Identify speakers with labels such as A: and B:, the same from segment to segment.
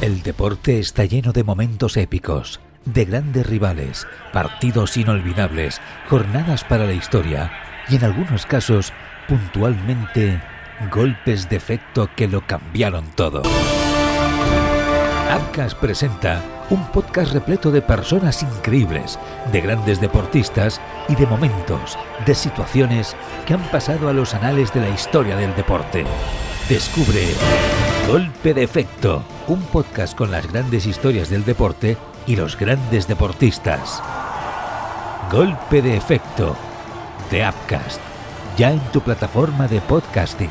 A: El deporte está lleno de momentos épicos, de grandes rivales, partidos inolvidables, jornadas para la historia y en algunos casos, puntualmente, golpes de efecto que lo cambiaron todo. Abcas presenta un podcast repleto de personas increíbles, de grandes deportistas y de momentos, de situaciones que han pasado a los anales de la historia del deporte. Descubre Golpe de Efecto, un podcast con las grandes historias del deporte y los grandes deportistas. Golpe de Efecto, de Upcast, ya en tu plataforma de podcasting.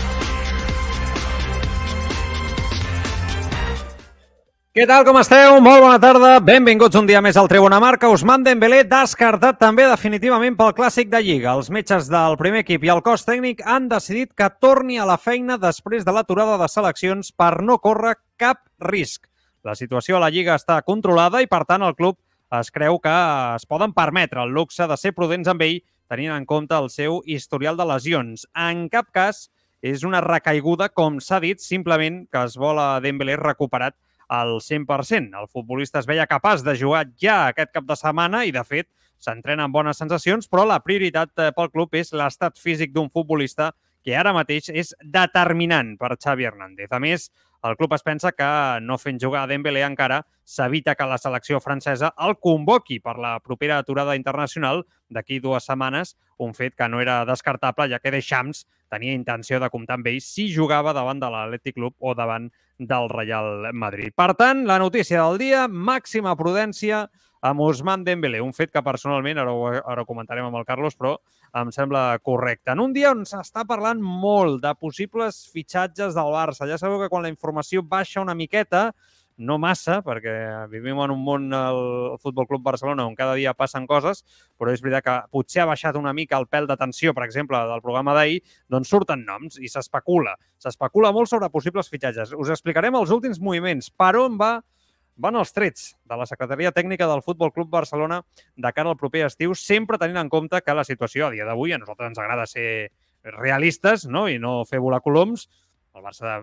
B: Què tal, com esteu? Molt bona tarda. Benvinguts un dia més al Tribuna Marca. Usman Dembélé descartat també definitivament pel Clàssic de Lliga. Els metges del primer equip i el cos tècnic han decidit que torni a la feina després de l'aturada de seleccions per no córrer cap risc. La situació a la Lliga està controlada i, per tant, el club es creu que es poden permetre el luxe de ser prudents amb ell tenint en compte el seu historial de lesions. En cap cas és una recaiguda, com s'ha dit, simplement que es vol a Dembélé recuperat al 100%. El futbolista es veia capaç de jugar ja aquest cap de setmana i, de fet, s'entrena amb bones sensacions, però la prioritat eh, pel club és l'estat físic d'un futbolista que ara mateix és determinant per Xavi Hernández. A més, el club es pensa que no fent jugar a Dembélé encara s'evita que la selecció francesa el convoqui per la propera aturada internacional d'aquí dues setmanes, un fet que no era descartable, ja que Deschamps tenia intenció de comptar amb ell si jugava davant de l'Atlètic Club o davant del Real Madrid. Per tant, la notícia del dia, màxima prudència amb Ousmane Dembélé, un fet que personalment, ara ho, ara ho comentarem amb el Carlos, però em sembla correcte. En un dia on s'està parlant molt de possibles fitxatges del Barça. Ja sabeu que quan la informació baixa una miqueta, no massa, perquè vivim en un món, el Futbol Club Barcelona, on cada dia passen coses, però és veritat que potser ha baixat una mica el pèl d'atenció, per exemple, del programa d'ahir, doncs surten noms i s'especula. S'especula molt sobre possibles fitxatges. Us explicarem els últims moviments, per on va van els trets de la Secretaria Tècnica del Futbol Club Barcelona de cara al proper estiu, sempre tenint en compte que la situació a dia d'avui, a nosaltres ens agrada ser realistes no? i no fer volar coloms, el Barça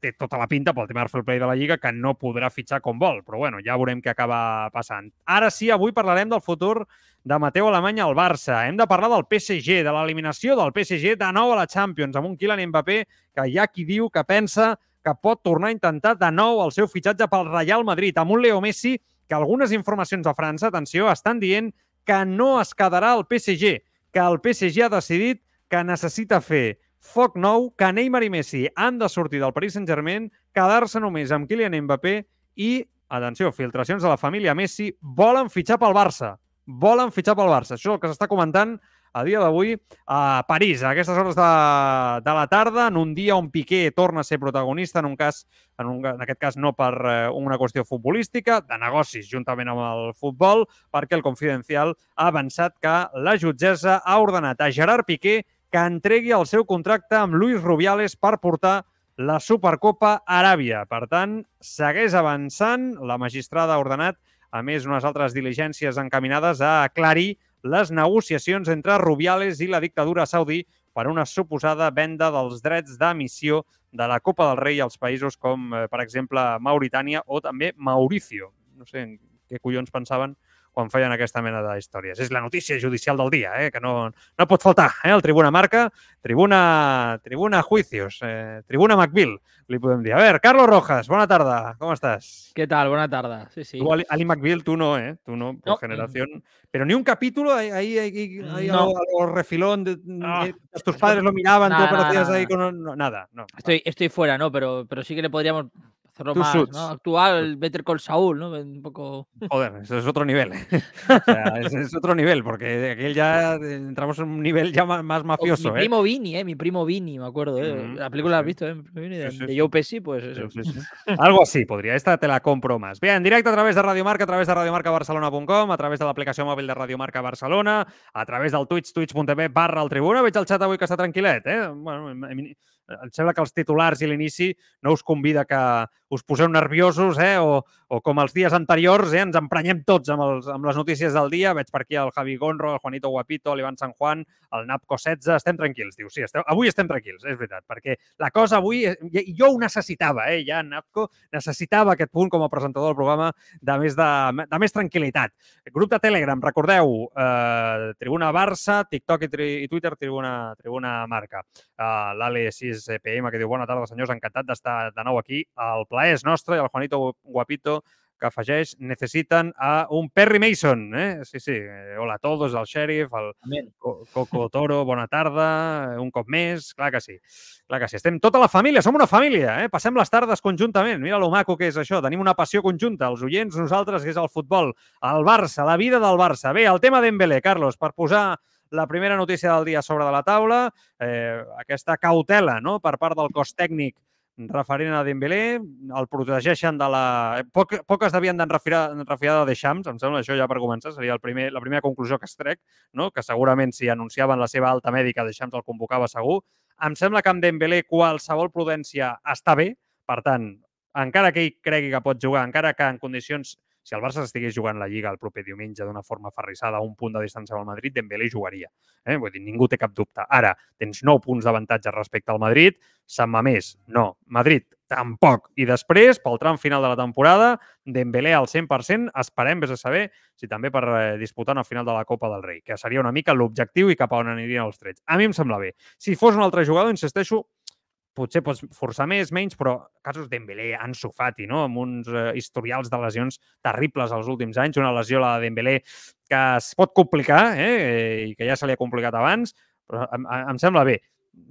B: té tota la pinta pel tema del fair play de la Lliga que no podrà fitxar com vol, però bueno, ja veurem què acaba passant. Ara sí, avui parlarem del futur de Mateu Alemany al Barça. Hem de parlar del PSG, de l'eliminació del PSG de nou a la Champions, amb un Kylian Mbappé que hi ha qui diu que pensa que pot tornar a intentar de nou el seu fitxatge pel Real Madrid, amb un Leo Messi que algunes informacions a França, atenció, estan dient que no es quedarà al PSG, que el PSG ha decidit que necessita fer foc nou, que Neymar i Messi han de sortir del Paris Saint-Germain, quedar-se només amb Kylian Mbappé i, atenció, filtracions de la família Messi, volen fitxar pel Barça. Volen fitxar pel Barça. Això és el que s'està comentant a dia d'avui a París, a aquestes hores de, de la tarda, en un dia on Piqué torna a ser protagonista, en un cas, en, un, en aquest cas no per eh, una qüestió futbolística, de negocis juntament amb el futbol, perquè el Confidencial ha avançat que la jutgessa ha ordenat a Gerard Piqué que entregui el seu contracte amb Luis Rubiales per portar la Supercopa Aràbia. Per tant, segueix avançant. La magistrada ha ordenat, a més, unes altres diligències encaminades a aclarir les negociacions entre Rubiales i la dictadura saudí per una suposada venda dels drets d'emissió de la Copa del Rei als països com, eh, per exemple, Mauritània o també Mauricio. No sé què collons pensaven quan feien aquesta mena de històries. És la notícia judicial del dia, eh? que no, no pot faltar. Eh? El Tribuna Marca, Tribuna, tribuna Juicios, eh? Tribuna Macbill, li podem dir. A veure, Carlos Rojas, bona tarda, com estàs?
C: Què tal? Bona tarda. Sí, sí.
B: Tu, Ali, Ali McBeal, tu no, ¿eh? Tú no, por
C: No.
B: generación. Pero ni un capítulo ahí, ahí, ahí, ahí
C: No.
B: a, lo, a lo refilón. De, eh, tus padres lo miraban, tú
C: nada,
B: aparecías
C: nada,
B: ahí con... no, nada, no.
C: Estoy, estoy fuera, ¿no? Pero, pero sí que le podríamos hacerlo
B: Two
C: más actual, Better Call Saul, ¿no? Un poco...
B: Joder, eso es otro nivel. ¿eh? O sea, es, es otro nivel, porque aquel ya eh, entramos en un nivel ya más
C: O
B: mafioso,
C: mi
B: ¿eh?
C: primo Vini, ¿eh? Mi primo Vini, me acuerdo, ¿eh?
B: Mm,
C: La película la has visto, ¿eh? Mi primo Vini, de,
B: Sí, sí,
C: de. Joe Pesci, pues eso.
B: Algo así podria. Esta te la compro más. Bé, en directe a través de Radio Marca, a través de radiomarcabarcelona.com, a través de l'aplicació mòbil de Radio Marca Barcelona, a través del Twitch, twitch.tv barra el Tribuna. Veig el xat avui que està tranquil·let, eh? Bueno, em, em, em sembla que els titulars i l'inici no us convida que us poseu nerviosos, eh? O, o com els dies anteriors, eh? ens emprenyem tots amb, els, amb les notícies del dia. Veig per aquí el Javi Gonro, el Juanito Guapito, l'Ivan San Juan, el Napco 16. Estem tranquils, diu. Sí, esteu, avui estem tranquils, és veritat, perquè la cosa avui... eh, Jo ho necessitava, eh? Ja, Napco, necessitava aquest punt com a presentador del programa de més, de, de més tranquil·litat. Grup de Telegram, recordeu, eh, Tribuna Barça, TikTok i, tri, i Twitter, Tribuna, Tribuna Marca. Uh, L'Ale 6PM que diu bona tarda, senyors, encantat d'estar de nou aquí. El plaer és nostre i el Juanito Guapito que afegeix necessiten a un Perry Mason. Eh? Sí, sí. Eh, hola a todos, el xèrif, el Coco Toro, bona tarda, un cop més, clar que sí. Clar que sí, estem tota la família, som una família, eh? passem les tardes conjuntament, mira lo maco que és això, tenim una passió conjunta, els oients, nosaltres, que és el futbol, el Barça, la vida del Barça. Bé, el tema Dembélé, Carlos, per posar la primera notícia del dia sobre de la taula, eh, aquesta cautela no? per part del cos tècnic referent a Dembélé, el protegeixen de la... Poc, poc es devien d'enrefiar refiar de Deschamps, em sembla, això ja per començar, seria el primer, la primera conclusió que es trec, no? que segurament si anunciaven la seva alta mèdica, Deschamps el convocava segur. Em sembla que amb Dembélé qualsevol prudència està bé, per tant, encara que ell cregui que pot jugar, encara que en condicions si el Barça estigués jugant la Lliga el proper diumenge d'una forma ferrissada a un punt de distància del Madrid, Dembélé jugaria. Eh? Vull dir, ningú té cap dubte. Ara, tens 9 punts d'avantatge respecte al Madrid, Sant Mamés, no. Madrid, tampoc. I després, pel tram final de la temporada, Dembélé al 100%, esperem, vés a saber, si també per eh, disputar una final de la Copa del Rei, que seria una mica l'objectiu i cap a on anirien els trets. A mi em sembla bé. Si fos un altre jugador, insisteixo, potser pots forçar més, menys, però casos Dembélé, Ansu Fati, no? amb uns eh, historials de lesions terribles els últims anys, una lesió, la de Dembélé, que es pot complicar, eh? i que ja se li ha complicat abans, però em, em sembla bé.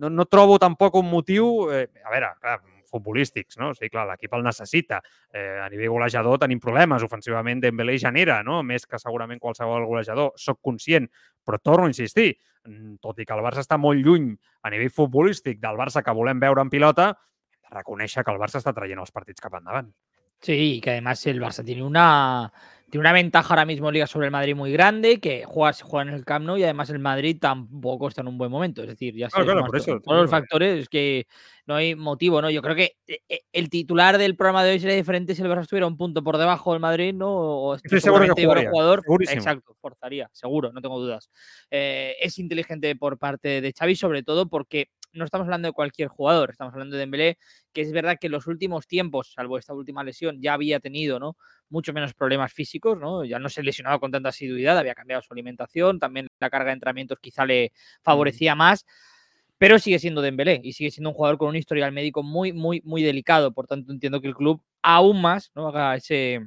B: No, no trobo tampoc un motiu... Eh, a veure, clar, futbolístics, no? Sí, clar, l'equip el necessita. Eh, a nivell golejador tenim problemes. Ofensivament Dembélé genera, no? Més que segurament qualsevol golejador. Soc conscient, però torno a insistir. mm, Tot i que el Barça està molt lluny a nivell futbolístic del Barça que volem veure en pilota, reconèixer que el Barça està traient els partits cap endavant.
C: Sí, y que además el Barça tiene una, tiene una ventaja ahora mismo en Liga sobre el Madrid muy grande, que juega, se juega en el Camp Nou y además el Madrid tampoco está en un buen momento. Es decir, ya
B: Claro, por eso,
C: todos los
B: eh.
C: factores que no hay motivo, ¿no? Yo creo que eh, eh, el titular del programa de hoy sería diferente si el Barça estuviera un punto por debajo del Madrid, ¿no? O
B: Estoy seguro que jugaría,
C: jugador.
B: segurísimo.
C: Exacto, forzaría, seguro, no tengo dudas. Eh, es inteligente por parte de Xavi, sobre todo porque no estamos hablando de cualquier jugador, estamos hablando de Dembélé, que es verdad que en los últimos tiempos, salvo esta última lesión, ya había tenido, ¿no? mucho menos problemas físicos, ¿no? Ya no se lesionaba con tanta asiduidad, había cambiado su alimentación, también la carga de entrenamientos quizá le favorecía más, pero sigue siendo Dembélé y sigue siendo un jugador con un historial médico muy, muy, muy delicado. Por tanto, entiendo que el club aún más ¿no? haga ese,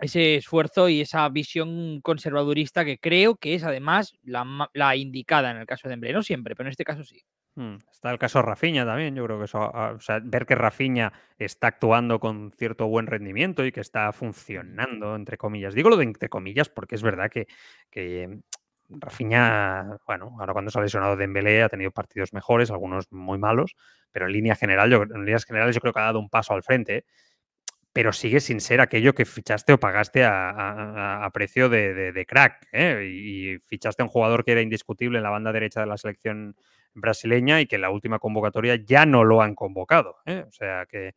C: ese esfuerzo y esa visión conservadurista que creo que es además la, indicada en el caso de Dembélé. No siempre, pero en este caso sí.
B: Mm, Está el caso Rafinha también. Yo creo que eso, ah, o sea, ver que Rafinha está actuando con cierto buen rendimiento y que está funcionando, entre comillas. Digo lo de entre comillas porque es verdad que, que Rafinha, bueno, ahora cuando se ha lesionado Dembélé ha tenido partidos mejores, algunos muy malos, pero en línea general, yo, en líneas generales yo creo que ha dado un paso al frente. ¿eh? Pero sigue sin ser aquello que fichaste o pagaste a, precio de, crack. ¿eh? Y, fichaste a un jugador que era indiscutible en la banda derecha de la selección brasileña y que en la última convocatoria ya no lo han convocado. ¿eh? O sea que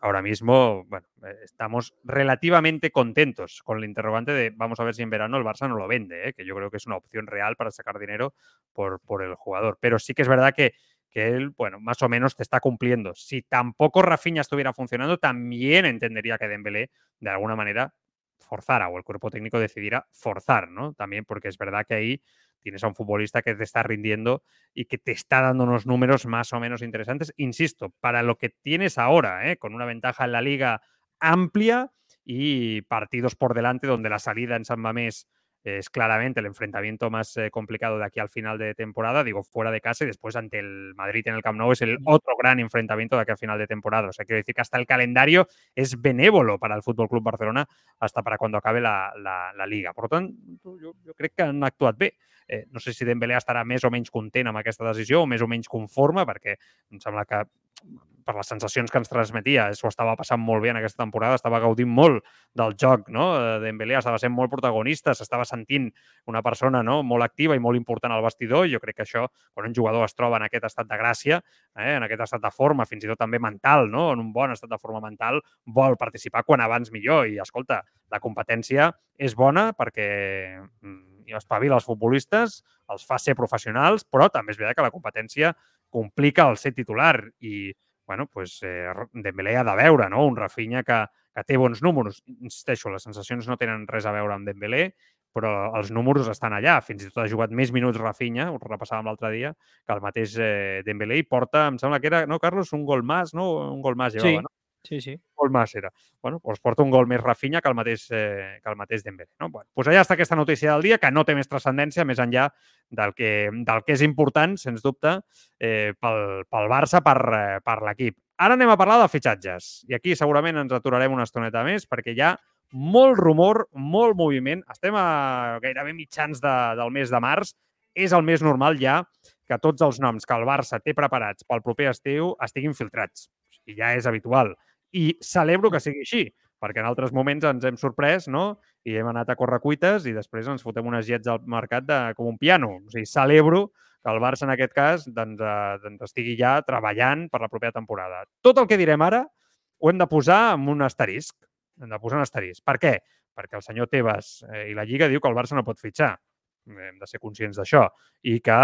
B: ahora mismo, eh, estamos relativamente contentos con el interrogante de vamos a ver si en verano el Barça no lo vende, que yo creo que es una opción real para sacar dinero por el jugador. Pero sí que es verdad que que él, bueno, más o menos te está cumpliendo. Si tampoco Rafinha estuviera funcionando, también entendería que Dembélé, de alguna manera, forzara o el cuerpo técnico decidiera forzar, ¿no? También porque es verdad que ahí tienes a un futbolista que te está rindiendo y que te está dando unos números más o menos interesantes. Insisto, para lo que tienes ahora, ¿eh? con una ventaja en la liga amplia y partidos por delante donde la salida en San Mamés es claramente el enfrentamiento más eh, complicado de aquí al final de temporada, digo, fuera de casa y después ante el Madrid en el Camp Nou es el otro gran enfrentamiento de aquí al final de temporada. O sea, quiero decir que hasta el calendario es benévolo para el Fútbol Club Barcelona hasta para cuando acabe la, la, la Liga. Per tant, jo, jo crec que han actuat bé. Eh, no sé si Dembélé estarà més o menys content amb aquesta decisió o més o menys conforme, perquè em sembla que per les sensacions que ens transmetia, s'ho estava passant molt bé en aquesta temporada, estava gaudint molt del joc, no? Dembélé estava sent molt protagonista, s'estava sentint una persona no? molt activa i molt important al vestidor, i jo crec que això, quan un jugador es troba en aquest estat de gràcia, eh? en aquest estat de forma, fins i tot també mental, no? en un bon estat de forma mental, vol participar quan abans millor, i escolta, la competència és bona perquè mm, i espavila els futbolistes, els fa ser professionals, però també és veritat que la competència complica el ser titular i, bueno, pues, eh, Dembélé ha de veure, no? Un Rafinha que, que té bons números. Insisteixo, les sensacions no tenen res a veure amb Dembélé, però els números estan allà. Fins i tot ha jugat més minuts Rafinha, ho repassàvem l'altre dia, que el mateix eh, Dembélé i porta, em sembla que era, no, Carlos, un gol més, no? Un gol més llevava,
C: sí.
B: no?
C: Sí, sí.
B: gol més era. Bueno, doncs porta un gol més Rafinha que el mateix, eh, que el mateix Dembélé. No? Bueno, doncs allà està aquesta notícia del dia, que no té més transcendència, més enllà del que, del que és important, sens dubte, eh, pel, pel Barça, per, eh, per l'equip. Ara anem a parlar de fitxatges. I aquí segurament ens aturarem una estoneta més, perquè hi ha molt rumor, molt moviment. Estem a gairebé mitjans de, del mes de març. És el més normal ja que tots els noms que el Barça té preparats pel proper estiu estiguin filtrats. O sigui, ja és habitual i celebro que sigui així, perquè en altres moments ens hem sorprès, no? I hem anat a córrer cuites i després ens fotem unes jets al mercat de, com un piano. O sigui, celebro que el Barça, en aquest cas, doncs, eh, doncs estigui ja treballant per la propera temporada. Tot el que direm ara ho hem de posar amb un asterisc. Hem de posar un asterisc. Per què? Perquè el senyor Tebas eh, i la Lliga diu que el Barça no pot fitxar hem de ser conscients d'això, i que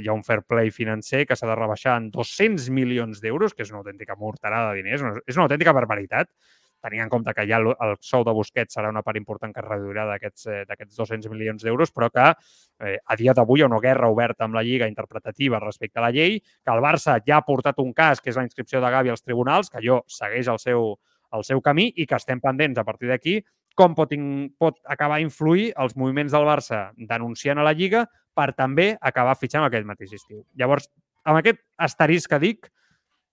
B: hi ha un fair play financer que s'ha de rebaixar en 200 milions d'euros, que és una autèntica morterada de diners, és una autèntica barbaritat, tenint en compte que ja el, el sou de Busquets serà una part important que es reduirà d'aquests eh, 200 milions d'euros, però que eh, a dia d'avui hi ha una guerra oberta amb la Lliga interpretativa respecte a la llei, que el Barça ja ha portat un cas, que és la inscripció de Gavi als tribunals, que jo segueix el seu, el seu camí i que estem pendents a partir d'aquí com pot, pot acabar influir els moviments del Barça denunciant a la Lliga per també acabar fitxant aquest mateix estiu. Llavors, amb aquest asterisc que dic,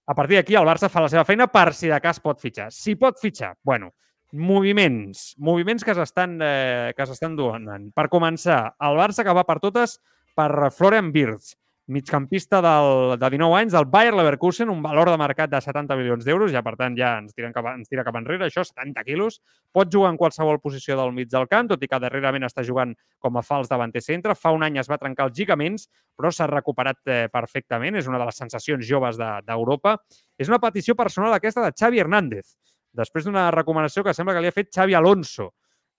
B: a partir d'aquí el Barça fa la seva feina per si de cas pot fitxar. Si pot fitxar, bueno, moviments, moviments que s'estan eh, que s'estan donant. Per començar, el Barça que va per totes per Florian Wirtz migcampista del, de 19 anys del Bayer Leverkusen, un valor de mercat de 70 milions d'euros, ja per tant ja ens, tiren cap, ens tira cap enrere, això, 70 quilos. Pot jugar en qualsevol posició del mig del camp, tot i que darrerament està jugant com a fals davanter centre. Fa un any es va trencar els lligaments, però s'ha recuperat eh, perfectament. És una de les sensacions joves d'Europa. De, és una petició personal aquesta de Xavi Hernández, després d'una recomanació que sembla que li ha fet Xavi Alonso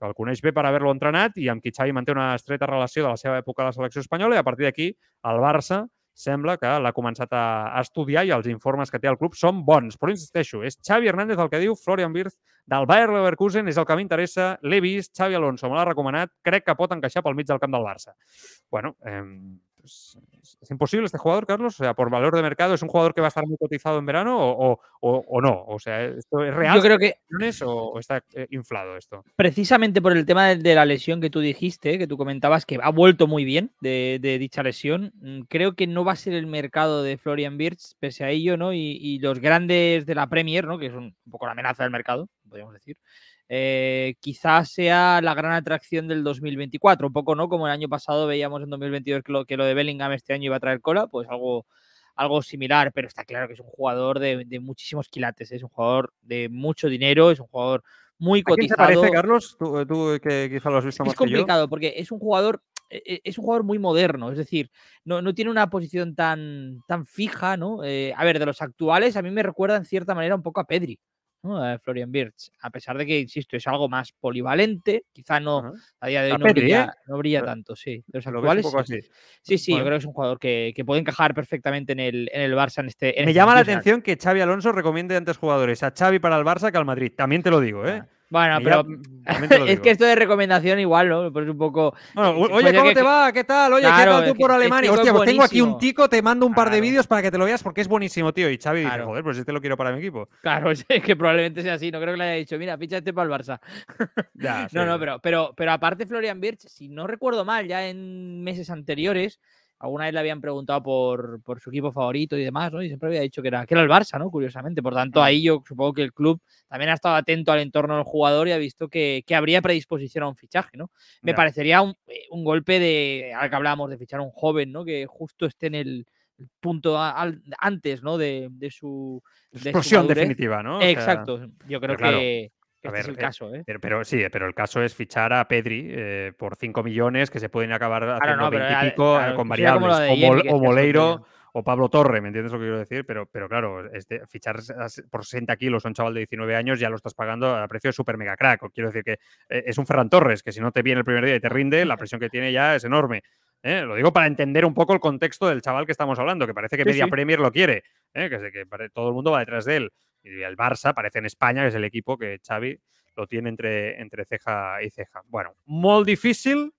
B: que el coneix bé per haver-lo entrenat i amb qui Xavi manté una estreta relació de la seva època a la selecció espanyola i a partir d'aquí el Barça sembla que l'ha començat a, estudiar i els informes que té el club són bons. Però insisteixo, és Xavi Hernández el que diu Florian Wirth del Bayer Leverkusen, és el que m'interessa, l'he vist, Xavi Alonso me l'ha recomanat, crec que pot encaixar pel mig del camp del Barça. Bueno, eh, ¿es imposible este jugador, Carlos? O sea, por valor de mercado, ¿es un jugador que va a estar muy cotizado en verano o, o, no? O sea, ¿esto es real?
C: Yo creo que
B: o, está eh, inflado esto?
C: Precisamente por el tema de, de, la lesión que tú dijiste, que tú comentabas que ha vuelto muy bien de, de, dicha lesión, mm, creo que no va a ser el mercado de Florian Wirtz, pese a ello, ¿no? Y, y los grandes de la Premier, ¿no? Que es un, un poco la amenaza del mercado, podríamos decir. Eh, quizás sea la gran atracción del 2024, un poco no como el año pasado veíamos en 2022 que lo, que lo de Bellingham este año iba a traer cola, pues algo, algo similar, pero está claro que es un jugador de, de muchísimos quilates, ¿eh? es un jugador de mucho dinero, es un jugador muy cotizado.
B: ¿A quién te parece, Carlos? Tú, tú que quizá lo has visto
C: es
B: más
C: complicado porque es un jugador es un jugador muy moderno, es decir, no, no tiene una posición tan, tan fija, ¿no? Eh, a ver, de los actuales, a mí me recuerda en cierta manera un poco a Pedri, Florian Birch, a pesar de que, insisto, es algo más polivalente, quizá no,
B: Ajá.
C: a día de hoy no,
B: Pedri,
C: brilla,
B: ¿eh?
C: no brilla tanto, sí. De los
B: Lo ves un
C: actuales,
B: poco
C: sí.
B: así.
C: Sí, sí, yo creo que es un jugador que, que puede encajar perfectamente en el, en el Barça en este. en
B: Me
C: este
B: llama la atención que Xavi Alonso recomiende antes jugadores a Xavi para el Barça que al Madrid. También te lo digo, ¿eh?
C: Ah. Bueno, pero
B: lo
C: es que esto de recomendación igual, ¿no? Pues un poco...
B: Bueno,
C: eh,
B: oye,
C: pues
B: ¿cómo
C: que-
B: te va? ¿Qué tal? Oye,
C: Claro,
B: ¿qué tal tú por
C: que este
B: Alemania? Hostia,
C: es
B: pues tengo aquí un tico, te mando un par de vídeos para que te lo veas porque es buenísimo, tío. Y Xavi dice,
C: Claro.
B: joder, pues este lo quiero para mi equipo.
C: Claro, es que probablemente sea así. No creo que le haya dicho, mira, fíchate para el Barça.
B: Ya,
C: No,
B: sí.
C: no, pero, pero, pero aparte Florian Birch, si no recuerdo mal, ya en meses anteriores, alguna vez le habían preguntado por, por su equipo favorito y demás, ¿no? Y siempre había dicho que era, que era el Barça, ¿no? Curiosamente. Por tanto, ahí yo supongo que el club también ha estado atento al entorno del jugador y ha visto que, que habría predisposición a un fichaje, ¿no? Me parecería un, eh, un golpe de, ahora que hablábamos de fichar a un joven, ¿no? Que justo esté en el punto a- al- antes, ¿no? De, de su... de
B: Explosión definitiva, ¿no? O sea,
C: Exacto. Yo creo
B: claro,
C: que,
B: a
C: este es el
B: eh,
C: caso, ¿eh?
B: Pero, pero sí, pero el caso es fichar a Pedri eh, por 5 millones que se pueden acabar haciendo
C: no, pero
B: 20 y
C: ya-
B: pico
C: claro,
B: eh, con
C: como
B: variables.
C: de
B: O, Mol- Moleiro o Pablo Torre, ¿me entiendes lo que quiero decir? Pero, pero claro, este, fichar por 60 kilos a un chaval de 19 años ya lo estás pagando a precio de super mega crack. O Quiero decir que eh, es un Ferran Torres, que si no te viene el primer día y te rinde, la presión que tiene ya es enorme. ¿eh? Lo digo para entender un poco el contexto del chaval que estamos hablando, que parece que
C: Sí,
B: media
C: sí.
B: Premier lo quiere, ¿eh? que, que todo el mundo va detrás de él. Y el Barça parece en España, que és el equipo que Xavi lo tiene entre, entre ceja i ceja. Bueno, molt difícil,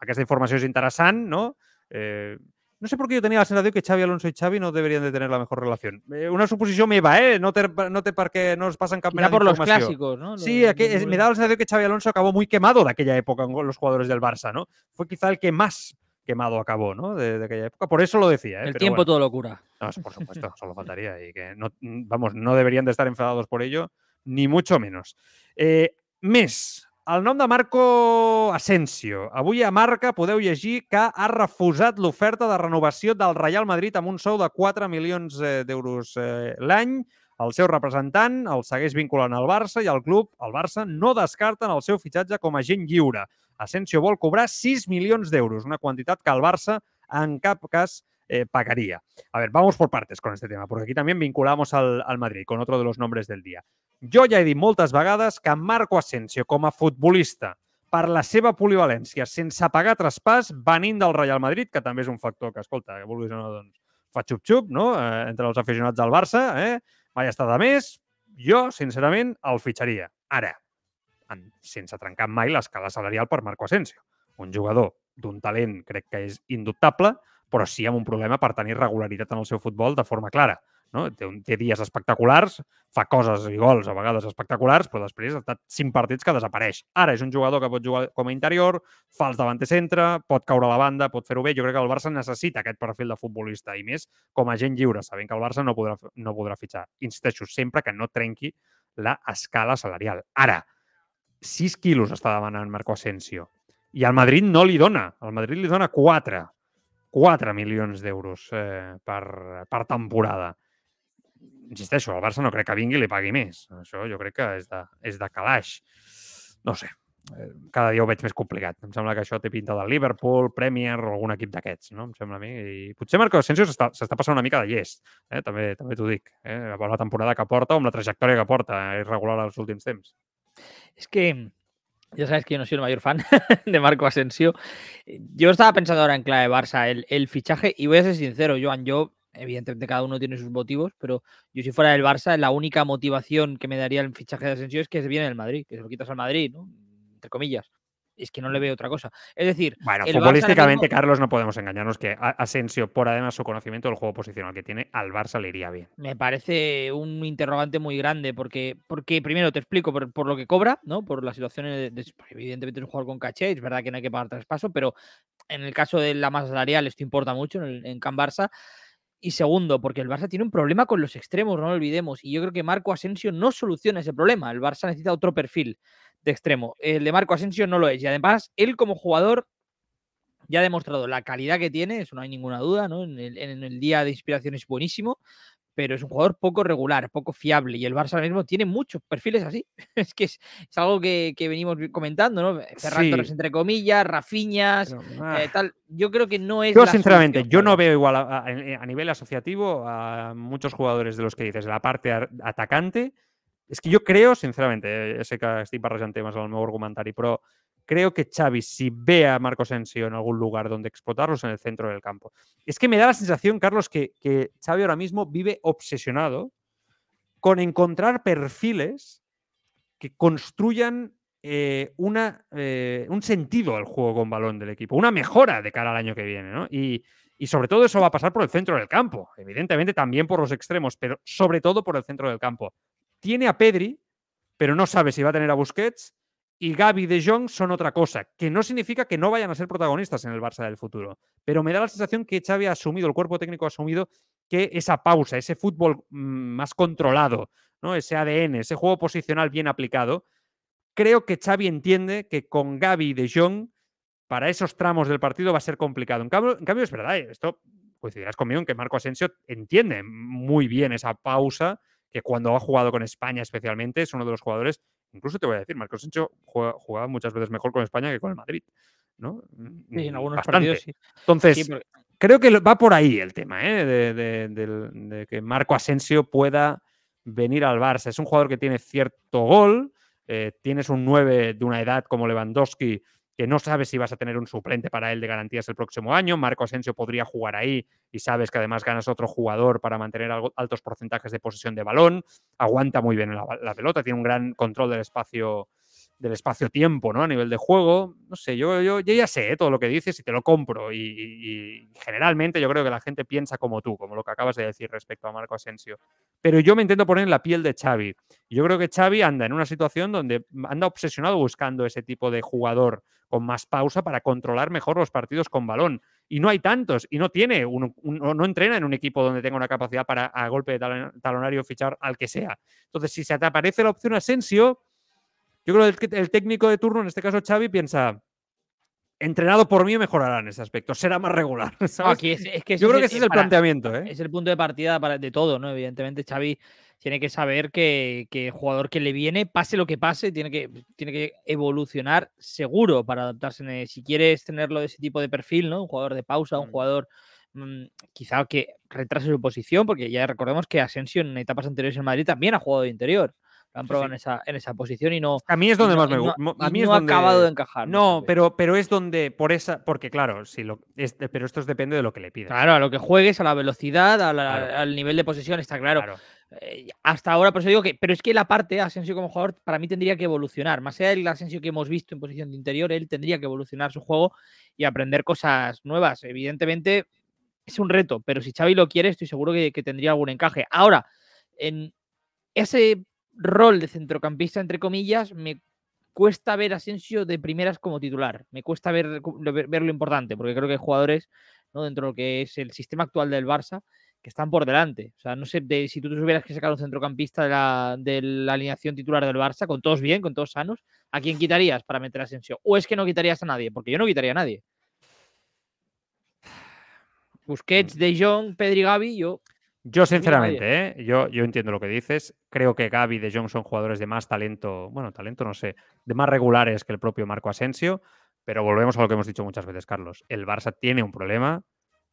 B: aquesta informació és interessant, no? Eh, no sé por qué yo tenía la sensación que Xavi Alonso y Xavi no deberían de tener la mejor relación. Eh, una suposició meva, eh? No té, no té per què no es cap
C: Quizá
B: mena
C: por los clásicos, ¿no?
B: Sí,
C: Lo-
B: aqu-
C: lo-
B: es- me da la sensación que Xavi Alonso acabó muy quemado de aquella época con los jugadores del Barça, ¿no? Fue quizá el que más quemado acabó, ¿no? De, de aquella época. Por eso lo decía, ¿eh?
C: El
B: Pero
C: tiempo
B: bueno.
C: todo lo cura.
B: No, por supuesto, solo faltaría. Y que no, vamos, no deberían de estar enfadados por ello, ni mucho menos. Eh, més, el nom de Marco Asensio. Avui a Marca podeu llegir que ha refusat l'oferta de renovació del Real Madrid amb un sou de 4 milions eh, d'euros eh, l'any. El seu representant el segueix vinculant al Barça i el club, el Barça, no descarten el seu fitxatge com a agent lliure. Asensio vol cobrar 6 milions d'euros, una quantitat que el Barça en cap cas eh, pagaría. A ver, vamos por partes con este tema, porque aquí también vinculamos al, al Madrid con otro de los nombres del dia. Jo ja he dit moltes vegades que Marco Asensio, com a futbolista, per la seva polivalència, sense pagar traspàs, venint del Real Madrid, que també és un factor que, escolta, que vulguis o no, doncs, fa xup-xup, no?, eh, entre els aficionats del Barça, eh? mai està de més, jo, sincerament, el fitxaria. Ara, en, sense trencar mai l'escala salarial per Marco Asensio. Un jugador d'un talent, crec que és indubtable, però sí amb un problema per tenir regularitat en el seu futbol de forma clara. No? Té, un, té dies espectaculars, fa coses i gols a vegades espectaculars, però després ha estat cinc partits que desapareix. Ara és un jugador que pot jugar com a interior, fa els davanter centre, pot caure a la banda, pot fer-ho bé. Jo crec que el Barça necessita aquest perfil de futbolista i més com a gent lliure, sabent que el Barça no podrà, no podrà fitxar. Insisteixo, sempre que no trenqui la escala salarial. Ara, 6 quilos està demanant Marco Asensio i el Madrid no li dona. El Madrid li dona 4. 4 milions d'euros eh, per, per temporada. Insisteixo, el Barça no crec que vingui i li pagui més. Això jo crec que és de, és de calaix. No sé, eh, cada dia ho veig més complicat. Em sembla que això té pinta del Liverpool, Premier o algun equip d'aquests, no? Em sembla a mi. I potser Marco Asensio s'està passant una mica de llest, eh? també, també t'ho dic. Eh? Per la temporada que porta o amb la trajectòria que porta, eh? irregular als últims temps.
C: Es que ya sabes que yo no soy el mayor fan de Marco Asensio. Yo estaba pensando ahora en clave Barça, el, el fichaje, y voy a ser sincero, Joan, yo, evidentemente cada uno tiene sus motivos, pero yo si fuera del Barça, la única motivación que me daría el fichaje de Asensio es que se viene del Madrid, que se lo quitas al Madrid, ¿no? Entre comillas. Es que no le veo otra cosa. Es decir,
B: Bueno, futbolísticamente,
C: mismo-
B: Carlos, no podemos engañarnos que Asensio, por además su conocimiento del juego posicional que tiene, al Barça le iría bien.
C: me parece un interrogante muy grande porque, porque primero te explico por, por lo que cobra, ¿no? Por las situaciones de, de- porque evidentemente es un jugador con caché, es verdad que no hay que pagar traspaso, pero en el caso de la masa salarial esto importa mucho en, el, en Can Barça. Y segundo, porque el Barça tiene un problema con los extremos, no lo olvidemos. Y yo creo que Marco Asensio no soluciona ese problema. El Barça necesita otro perfil de extremo. El de Marco Asensio no lo es. Y además, él como jugador ya ha demostrado la calidad que tiene, eso no hay ninguna duda. En el, en el día de inspiración es buenísimo, pero es un jugador poco regular, poco fiable. Y el Barça ahora mismo tiene muchos perfiles así. es que es, es algo que, que venimos comentando, ¿no? Ferran
B: Sí.
C: Torres, entre comillas, Rafiñas,
B: Pero, ah,
C: eh, tal. Yo creo que no es.
B: yo,
C: la
B: sinceramente,
C: solución
B: yo no veo igual a, a- a nivel asociativo a muchos jugadores de los que dices, de la parte ar- atacante. És que jo creo, sinceramente, eh, sé que estic barrejant temes al meu argumentari, però creo que Xavi, si ve a Marco Asensio en algún lugar donde explotarlos en el centro del campo. Es que me da la sensación, Carlos, que, que Xavi ahora mismo vive obsesionado con encontrar perfiles que construyan eh, una, eh, un sentido al juego con balón del equipo, una mejora de cara al año que viene, ¿no? Y, y sobre todo eso va a pasar por el centro del campo, evidentemente también por los extremos, pero sobre todo por el centro del campo. Tiene a Pedri, pero no sabe si va a tener a Busquets y Gaby de Jong son otra cosa, que no significa que no vayan a ser protagonistas en el Barça del futuro. Pero me da la sensación que Xavi ha asumido, el cuerpo técnico ha asumido que esa pausa, ese fútbol mm, más controlado, ¿no? ese ADN, ese juego posicional bien aplicado, creo que Xavi entiende que con Gaby de Jong para esos tramos del partido va a ser complicado. En cambio, en cambio es verdad, ¿eh? esto coincidirás conmigo en que Marco Asensio entiende muy bien esa pausa, que cuando ha jugado con España especialmente es uno de los jugadores, incluso te voy a decir, Marco Asensio juega, muchas veces mejor con España que con el Madrid. ¿no?
C: Sí, en mm, algunos partidos sí.
B: Entonces, creo que va por ahí el tema, ¿eh? de, que Marco Asensio pueda venir al Barça. Es un jugador que tiene cierto gol, eh, tienes un 9 de una edad como Lewandowski que no sabes si vas a tener un suplente para él de garantías el próximo año. Marco Asensio podría jugar ahí y sabes que además ganas otro jugador para mantener altos porcentajes de posesión de balón. Aguanta muy bien la pelota, tiene un gran control del espacio del espacio-tiempo, ¿no? A nivel de juego. No sé, yo, yo, ya sé ¿eh? todo lo que dices y te lo compro. Y, generalmente yo creo que la gente piensa como tú, como lo que acabas de decir respecto a Marco Asensio. Pero yo me intento poner en la piel de Xavi. Yo creo que Xavi anda en una situación donde anda obsesionado buscando ese tipo de jugador con más pausa para controlar mejor los partidos con balón. Y no hay tantos, y no tiene, no entrena en un equipo donde tenga una capacidad para a golpe de talonario fichar al que sea. Entonces, si se te aparece la opción Asensio, yo creo que el, técnico de turno, en este caso Xavi, piensa, entrenado por mí mejorará en ese aspecto, será más regular.
C: aquí es, que
B: Yo creo que ese es el planteamiento. ¿eh?
C: Es el punto de partida de todo, ¿no? Evidentemente, Xavi tiene que saber que, el jugador que le viene, pase lo que pase, tiene que, tiene que evolucionar seguro para adaptarse. Si quieres tenerlo de ese tipo de perfil, ¿no? Un jugador de pausa, un mm. jugador mm, quizá que retrase su posición, porque ya recordemos que Asensio en etapas anteriores en Madrid también ha jugado de interior han probado En, esa, en esa posición y no.
B: A mí es donde más me gusta. a mí
C: no
B: ha
C: acabado de encajar.
B: No, pero, pero es donde, por esa, porque claro, si lo, pero esto depende de lo que le pidas.
C: Claro, a lo que juegues, a la velocidad, al nivel de posesión, está claro. Eh, hasta ahora, por eso digo que, pero es que la parte Asensio como jugador para mí tendría que evolucionar. Más allá del Asensio que hemos visto en posición de interior, él tendría que evolucionar su juego y aprender cosas nuevas. Evidentemente es un reto, pero si Xavi lo quiere, estoy seguro que, que tendría algún encaje. Ahora, en ese rol de centrocampista, entre comillas, me cuesta ver a Asensio de primeras como titular. Me cuesta ver, ver, lo importante, porque creo que hay jugadores ¿no? dentro de lo que es el sistema actual del Barça que están por delante. O sea, no sé si tú tuvieras que sacar un centrocampista de la, de la, alineación titular del Barça, con todos bien, con todos sanos, ¿a quién quitarías para meter a Asensio? ¿O es que no quitarías a nadie? Porque yo no quitaría a nadie. Busquets, mm. De Jong, Pedri, Gavi, yo
B: yo, sinceramente, ¿eh? yo, yo entiendo lo que dices. Creo que Gaby de Jong son jugadores de más talento, bueno, talento no sé, de más regulares que el propio Marco Asensio, pero volvemos a lo que hemos dicho muchas veces, Carlos. El Barça tiene un problema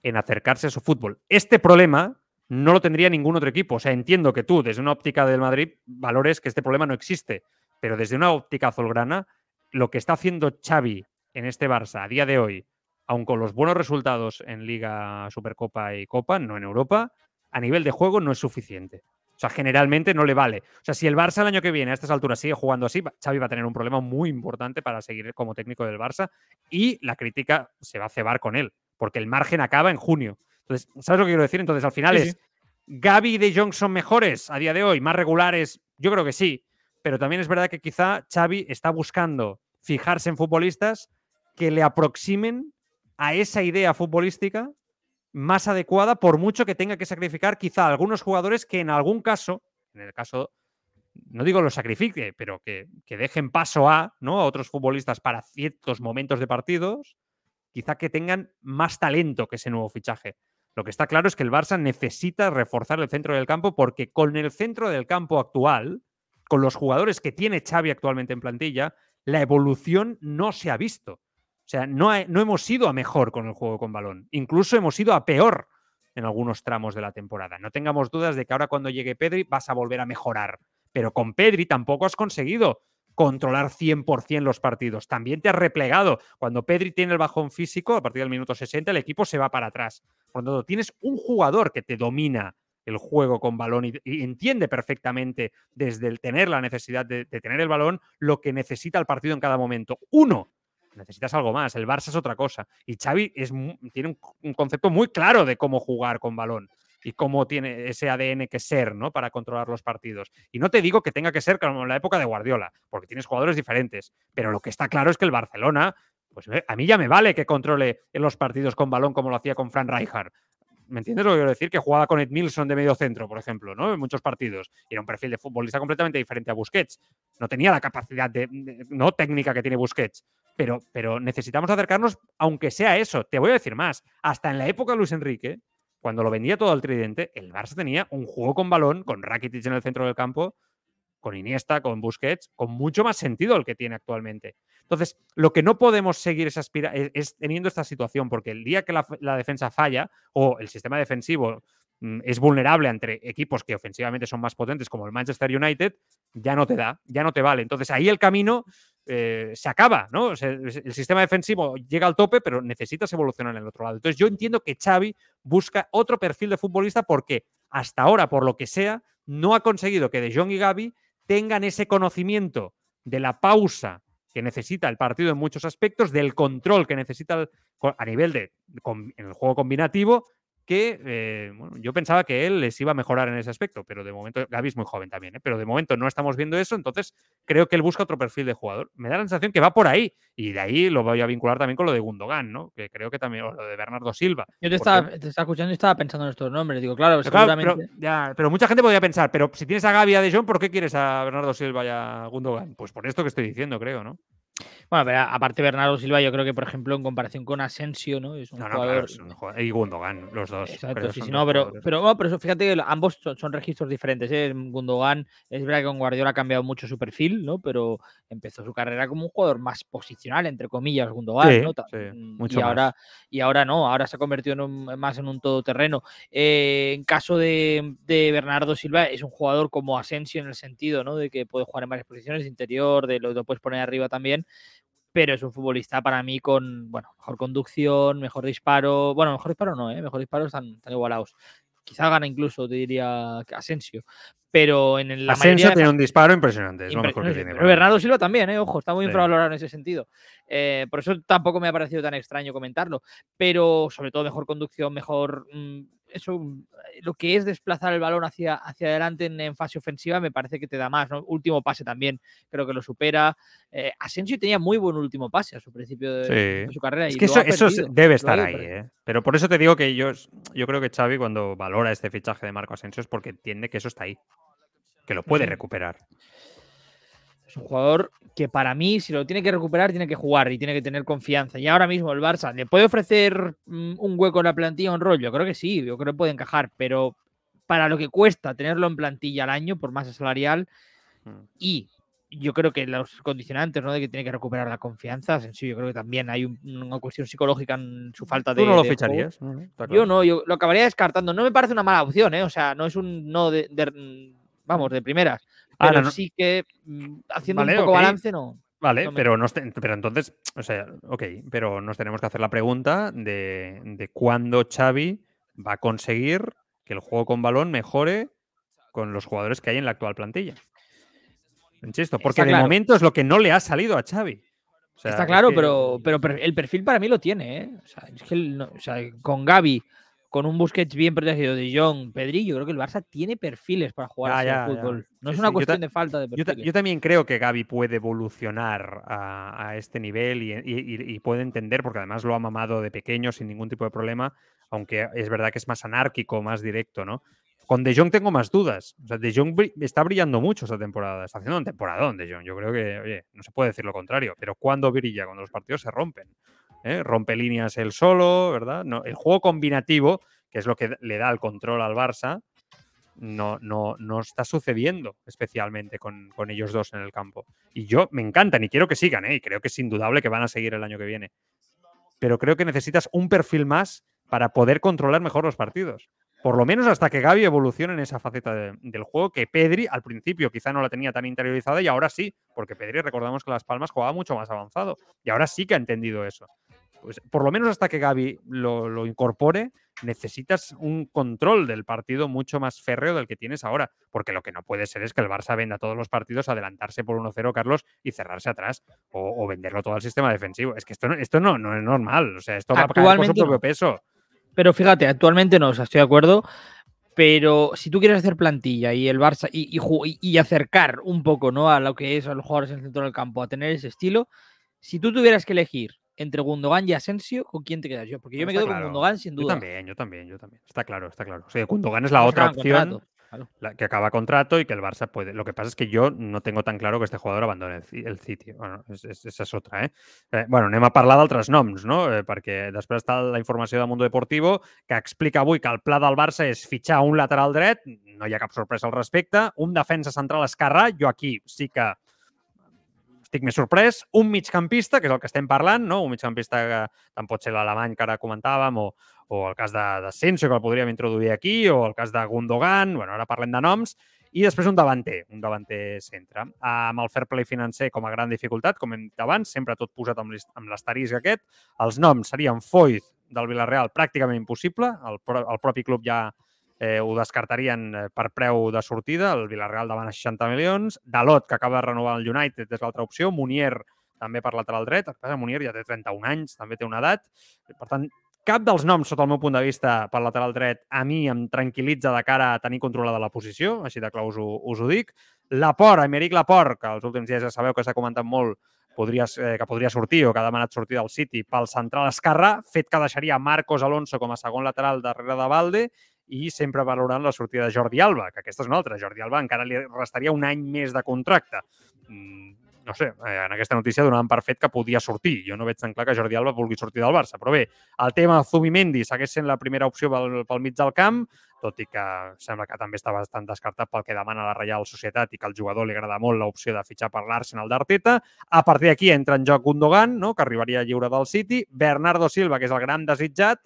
B: en acercarse a su fútbol. Este problema no lo tendría ningún otro equipo. O sea, entiendo que tú, desde una óptica del Madrid, valores que este problema no existe, pero desde una óptica azulgrana, lo que está haciendo Xavi en este Barça a día de hoy, aun con los buenos resultados en Liga, Supercopa y Copa, no en Europa, a nivel de juego no es suficiente. O sea, generalmente no le vale. O sea, si el Barça el año que viene a estas alturas sigue jugando así, Xavi va a tener un problema muy importante para seguir como técnico del Barça y la crítica se va a cebar con él, porque el margen acaba en junio. Entonces, ¿sabes lo que quiero decir? Entonces, al final es, ¿Gaby y De Jong son mejores a día de hoy, más regulares? Yo creo que sí, pero también es verdad que quizá Xavi está buscando fijarse en futbolistas que le aproximen a esa idea futbolística más adecuada, por mucho que tenga que sacrificar quizá algunos jugadores que en algún caso, en el caso, no digo lo sacrifique, pero que, dejen paso a, ¿no? a otros futbolistas para ciertos momentos de partidos, quizá que tengan más talento que ese nuevo fichaje. Lo que está claro es que el Barça necesita reforzar el centro del campo porque con el centro del campo actual, con los jugadores que tiene Xavi actualmente en plantilla, la evolución no se ha visto. O sea, no, no hemos ido a mejor con el juego con balón. Incluso hemos ido a peor en algunos tramos de la temporada. No tengamos dudas de que ahora cuando llegue Pedri vas a volver a mejorar. Pero con Pedri tampoco has conseguido controlar 100% los partidos. También te has replegado. Cuando Pedri tiene el bajón físico, a partir del minuto 60, el equipo se va para atrás. Por lo tanto, tienes un jugador que te domina el juego con balón y, entiende perfectamente desde el tener la necesidad de, tener el balón lo que necesita el partido en cada momento. Uno, necesitas algo más. El Barça es otra cosa. Y Xavi tiene un, concepto muy claro de cómo jugar con balón y cómo tiene ese ADN que ser. Para controlar los partidos. Y no te digo que tenga que ser como en la época de Guardiola, porque tienes jugadores diferentes, pero lo que está claro es que el Barcelona, pues eh, a mí ya me vale que controle los partidos con balón como lo hacía con Fran Rijkaard. ¿Me entiendes lo que quiero decir? Que jugaba con Ed Milson de medio centro, por ejemplo, ¿no? En muchos partidos. Era un perfil de futbolista completamente diferente a Busquets. No tenía la capacidad de, no técnica que tiene Busquets. Pero, pero necesitamos acercarnos, aunque sea eso. Te voy a decir más. Hasta en la época de Luis Enrique, cuando lo vendía todo al tridente, el Barça tenía un juego con balón, con Rakitic en el centro del campo, con Iniesta, con Busquets, con mucho más sentido el que tiene actualmente. Entonces, lo que no podemos seguir es, es, teniendo esta situación, porque el día que la, defensa falla o el sistema defensivo mm, es vulnerable entre equipos que ofensivamente son más potentes, como el Manchester United, ya no te da, ya no te vale. Entonces, ahí el camino eh, se acaba, ¿no? el sistema defensivo llega al tope, pero necesitas evolucionar en el otro lado. Entonces yo entiendo que Xavi busca otro perfil de futbolista porque hasta ahora, por lo que sea, no ha conseguido que De Jong y Gaby tengan ese conocimiento de la pausa que necesita el partido en muchos aspectos, del control que necesita a nivel de en el juego combinativo que eh, bueno, yo pensaba que él les iba a mejorar en ese aspecto, pero de momento, Gaby es muy joven también, ¿eh? pero de momento no estamos viendo eso, entonces creo que él busca otro perfil de jugador. Me da la sensación que va por ahí, y de ahí lo voy a vincular también con lo de Gundogan, ¿no? Que creo que también, o lo de Bernardo Silva.
C: Yo te, estaba, escuchando y estaba pensando en estos nombres, digo, claro,
B: pero, ya, pero mucha gente podría pensar, pero si tienes a Gaby y a De Jong, ¿por qué quieres a Bernardo Silva y a Gundogan? Pues por esto que estoy diciendo, creo, ¿no?
C: Bueno, pero aparte Bernardo Silva, yo creo que, por ejemplo, en comparación con Asensio, ¿no?
B: Es un jugador. Y Gundogan, los dos.
C: Exacto, sí, sí, no, pero, pero, pero, fíjate que ambos son, registros diferentes. ¿eh? Gundogan, es verdad que con Guardiola ha cambiado mucho su perfil, ¿no? Pero empezó su carrera como un jugador más posicional, entre comillas, Gundogan, ¿no?
B: Mm, mucho
C: y, ahora, y ahora no, ahora se ha convertido más en un todoterreno. Eh, en caso de, de, Bernardo Silva, es un jugador como Asensio en el sentido, ¿no? De que puede jugar en varias posiciones, interior, de lo, lo puedes poner arriba también pero es un futbolista para mí con, bueno, mejor conducción, mejor disparo. Bueno, mejor disparo no, ¿eh? Mejor disparo están, igualados. Quizá gana incluso, te diría, Asensio. Pero en
B: la Asensio tiene un disparo impresionante, es lo mejor que tiene.
C: Pero Bernardo Silva también, ¿eh? Ojo, está muy infravalorado en ese sentido. Eh, por eso tampoco me ha parecido tan extraño comentarlo. Pero sobre todo mejor conducción, mejor... Mm, eso, lo que es desplazar el balón hacia, hacia adelante en, fase ofensiva me parece que te da más. Último pase también creo que lo supera. Eh, Asensio tenía muy buen último pase a su principio de, su carrera.
B: Es que eso, debe estar ahí. ¿eh? Pero por eso te digo que yo, yo creo que Xavi cuando valora este fichaje de Marco Asensio es porque entiende que eso está ahí. Que lo puede recuperar.
C: Es un jugador que para mí, si lo tiene que recuperar, tiene que jugar y tiene que tener confianza. Y ahora mismo el Barça, ¿le puede ofrecer mm, un hueco en la plantilla, un rol? Yo creo que sí, yo creo que puede encajar, pero para lo que cuesta tenerlo en plantilla al año por masa salarial hmm. y yo creo que los condicionantes, ¿no? De que tiene que recuperar la confianza, sí, yo creo que también hay una cuestión psicológica en su falta de.
B: ¿Tú no lo ficharías?
C: Yo no, yo lo acabaría descartando. No me parece una mala opción, ¿eh? O sea, no es un no de vamos, de primeras. Ah, pero sí que mm, haciendo un poco balance no.
B: Vale, pero, pero entonces, o sea, ok, pero nos tenemos que hacer la pregunta de, de cuándo Xavi va a conseguir que el juego con balón mejore con los jugadores que hay en la actual plantilla. Insisto, porque de momento es lo que no le ha salido a Xavi.
C: Está claro, pero, pero el perfil para mí lo tiene. ¿eh? O sea, es que o sea, con Gaby con un Busquets bien protegido de John, Pedri, yo creo que el Barça tiene perfiles para jugar al fútbol. No es una cuestión de falta de perfiles.
B: Yo, también creo que Gaby puede evolucionar a, este nivel y, puede entender, porque además lo ha mamado de pequeño sin ningún tipo de problema, aunque es verdad que es más anárquico, más directo, ¿no? Con De Jong tengo más dudas. O sea, De Jong está brillando mucho esta temporada. Está haciendo un temporadón De Jong. Yo creo que, oye, no se puede decir lo contrario. Pero ¿cuándo brilla? Cuando los partidos se rompen. ¿Eh? rompe líneas él solo, ¿verdad? No, el juego combinativo, que es lo que le da el control al Barça, no, no, no está sucediendo especialmente con, ellos dos en el campo. Y yo me encantan y quiero que sigan, ¿eh? y creo que es indudable que van a seguir el año que viene. Pero creo que necesitas un perfil más para poder controlar mejor los partidos. Por lo menos hasta que Gaby evolucione en esa faceta del juego que Pedri al principio quizá no la tenía tan interiorizada y ahora sí, porque Pedri recordamos que Las Palmas jugaba mucho más avanzado y ahora sí que ha entendido eso. pues por lo menos hasta que Gaby lo, lo, incorpore, necesitas un control del partido mucho más férreo del que tienes ahora, porque lo que no puede ser es que el Barça venda todos los partidos, adelantarse por 1-0, Carlos, y cerrarse atrás, o, o, venderlo todo al sistema defensivo. Es que esto, no, esto no, no es normal, o sea, esto va a pagar por su propio peso.
C: Pero fíjate, actualmente no, o sea, estoy de acuerdo, pero si tú quieres hacer plantilla y el Barça y, y, y, acercar un poco ¿no? a lo que es a los jugadores en el centro del campo, a tener ese estilo, si tú tuvieras que elegir entre Gundogan y Asensio, ¿con quién te quedas yo? Porque yo me quedo
B: claro.
C: con Gundogan sin duda.
B: Yo también, yo también, yo también. Está claro, está claro. O sea, Gundogan es la otra opción
C: claro.
B: la, que acaba contrato y que el Barça puede. Lo que pasa es que yo no tengo tan claro que este jugador abandone el, el City. Bueno, és, és, esa és otra, eh? eh bueno, anem a parlar d'altres noms, no? Eh, perquè després està la informació del Mundo Deportivo que explica avui que el pla del Barça és fitxar un lateral dret, no hi ha cap sorpresa al respecte, un defensa central esquerrà, jo aquí sí que estic més sorprès. Un migcampista, que és el que estem parlant, no? un migcampista que tant pot ser l'alemany que ara comentàvem, o, o el cas d'Asensio, que el podríem introduir aquí, o el cas de Gundogan, bueno, ara parlem de noms, i després un davanter, un davanter centre. Amb el fair play financer com a gran dificultat, com hem dit abans, sempre tot posat amb l'asterisc aquest. Els noms serien Foyth del Villarreal, pràcticament impossible. El, el propi club ja eh, ho descartarien per preu de sortida, el Villarreal davant a 60 milions, Dalot, que acaba de renovar el United, és l'altra opció, Munier, també per lateral dret, el que passa, Munier ja té 31 anys, també té una edat, per tant, cap dels noms, sota el meu punt de vista, per lateral dret, a mi em tranquil·litza de cara a tenir controlada la posició, així de clar us ho, us ho dic. Laport, Emeric Laport, que els últims dies ja sabeu que s'ha comentat molt podria, eh, que podria sortir o que ha demanat sortir del City pel central esquerrà, fet que deixaria Marcos Alonso com a segon lateral darrere de Valde i sempre valorant la sortida de Jordi Alba, que aquesta és una altra. Jordi Alba encara li restaria un any més de contracte. Mm, no sé, en aquesta notícia donaven per fet que podia sortir. Jo no veig tan clar que Jordi Alba vulgui sortir del Barça. Però bé, el tema Zubimendi segueix sent la primera opció pel, pel mig del camp, tot i que sembla que també està bastant descartat pel que demana la Reial Societat i que al jugador li agrada molt l'opció de fitxar per l'Arsenal d'Arteta. A partir d'aquí entra en joc Gundogan, no? que arribaria lliure del City, Bernardo Silva, que és el gran desitjat,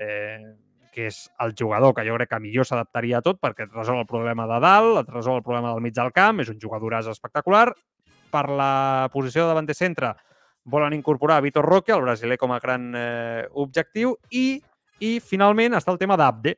B: eh, que és el jugador que jo crec que millor s'adaptaria a tot perquè et resol el problema de dalt, et resol el problema del mig del camp, és un jugador espectacular. Per la posició de davanter centre volen incorporar Vitor Roque, el brasiler com a gran eh, objectiu, i, i finalment està el tema d'Abde,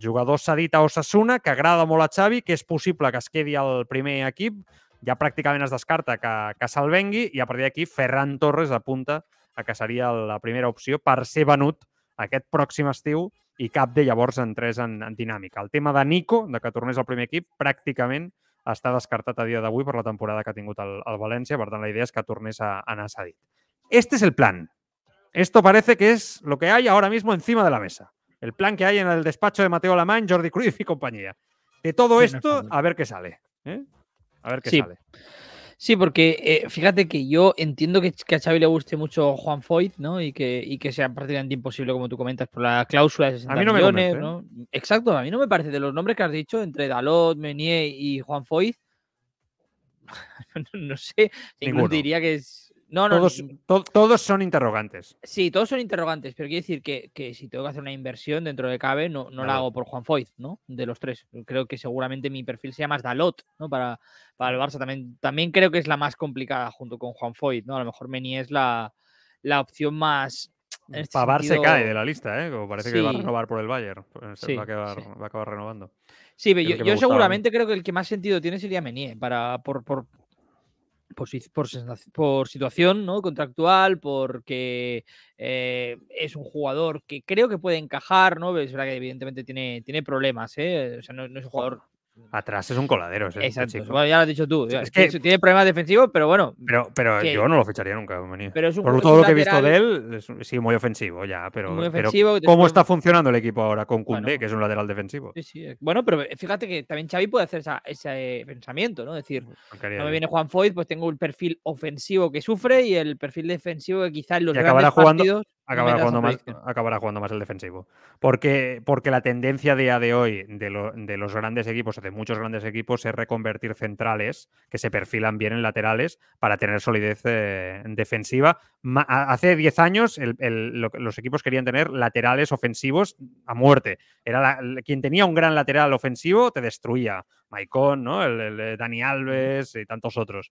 B: jugador cedit a Osasuna, que agrada molt a Xavi, que és possible que es quedi al primer equip, ja pràcticament es descarta que, que se'l vengui, i a partir d'aquí Ferran Torres apunta a que seria la primera opció per ser venut aquest pròxim estiu i cap de llavors entrés en, en dinàmica. El tema de Nico, de que tornés al primer equip, pràcticament està descartat a dia d'avui per la temporada que ha tingut el, el València, per tant la idea és que tornés a, a anar cedit. Este es el plan. Esto parece que es lo que hay ahora mismo encima de la mesa. El plan que hay en el despacho de Mateo Alemán, Jordi Cruyff y compañía. De todo esto, a ver qué sale. ¿eh? A ver qué
C: sí.
B: sale.
C: Sí, porque eh, fíjate que yo entiendo que, que, a Xavi le guste mucho Juan Foyt, ¿no? Y que, y que sea prácticamente imposible, como tú comentas, por la cláusula de 60
B: a mí no
C: millones,
B: me
C: convence, ¿no? Exacto, a mí no me parece. De los nombres que has dicho, entre Dalot, Meunier y Juan Foyt, no sé, incluso diría que es... No, no,
B: todos, to, todos, son interrogantes.
C: Sí, todos son interrogantes, pero quiero decir que, que, si tengo que hacer una inversión dentro de cabe, no, no la hago por Juan Foyt, ¿no? De los tres. Creo que seguramente mi perfil sea más Dalot, ¿no? Para, para el Barça también. También creo que es la más complicada junto con Juan Foyt, ¿no? A lo mejor Meni es la, la opción más.
B: Este Pavar sentido... se cae de la lista, ¿eh? Como parece sí. que va a renovar por el Bayern.
C: Sí,
B: va, a acabar,
C: sí.
B: va a acabar renovando.
C: Sí, pero yo, yo seguramente creo que el que más sentido tiene sería Menier, para, por, por, por, por, situación ¿no? contractual, porque eh, es un jugador que creo que puede encajar, ¿no? Es verdad que evidentemente tiene, tiene problemas, ¿eh? O sea, no es un jugador
B: Atrás es un coladero. Ese
C: Exacto. Bueno, ya lo has dicho tú.
B: Es que
C: tiene problemas defensivos, pero bueno.
B: Pero, pero
C: que...
B: yo no lo ficharía nunca. Mení.
C: Pero es un,
B: Por todo lo que he visto de él, es, sí, muy ofensivo ya. Pero,
C: muy ofensivo,
B: pero ¿cómo está funcionando el equipo ahora con
C: bueno,
B: que es un lateral defensivo?
C: Sí, sí. Bueno, pero fíjate que también Xavi puede hacer esa, ese pensamiento, ¿no? Es decir, no me viene Juan Foyt, pues tengo el perfil ofensivo que sufre y el perfil defensivo que quizás en los
B: y acabará jugando,
C: partidos
B: acabará jugando, más, acabará jugando más el defensivo. Porque, porque la tendencia a día de hoy de, lo, de los grandes equipos, o de muchos grandes equipos, es reconvertir centrales que se perfilan bien en laterales para tener solidez eh, defensiva. Ma hace 10 años el, el, lo, los equipos querían tener laterales ofensivos a muerte. Era la, quien tenía un gran lateral ofensivo te destruía. Maicon, ¿no? el, el Dani Alves y tantos otros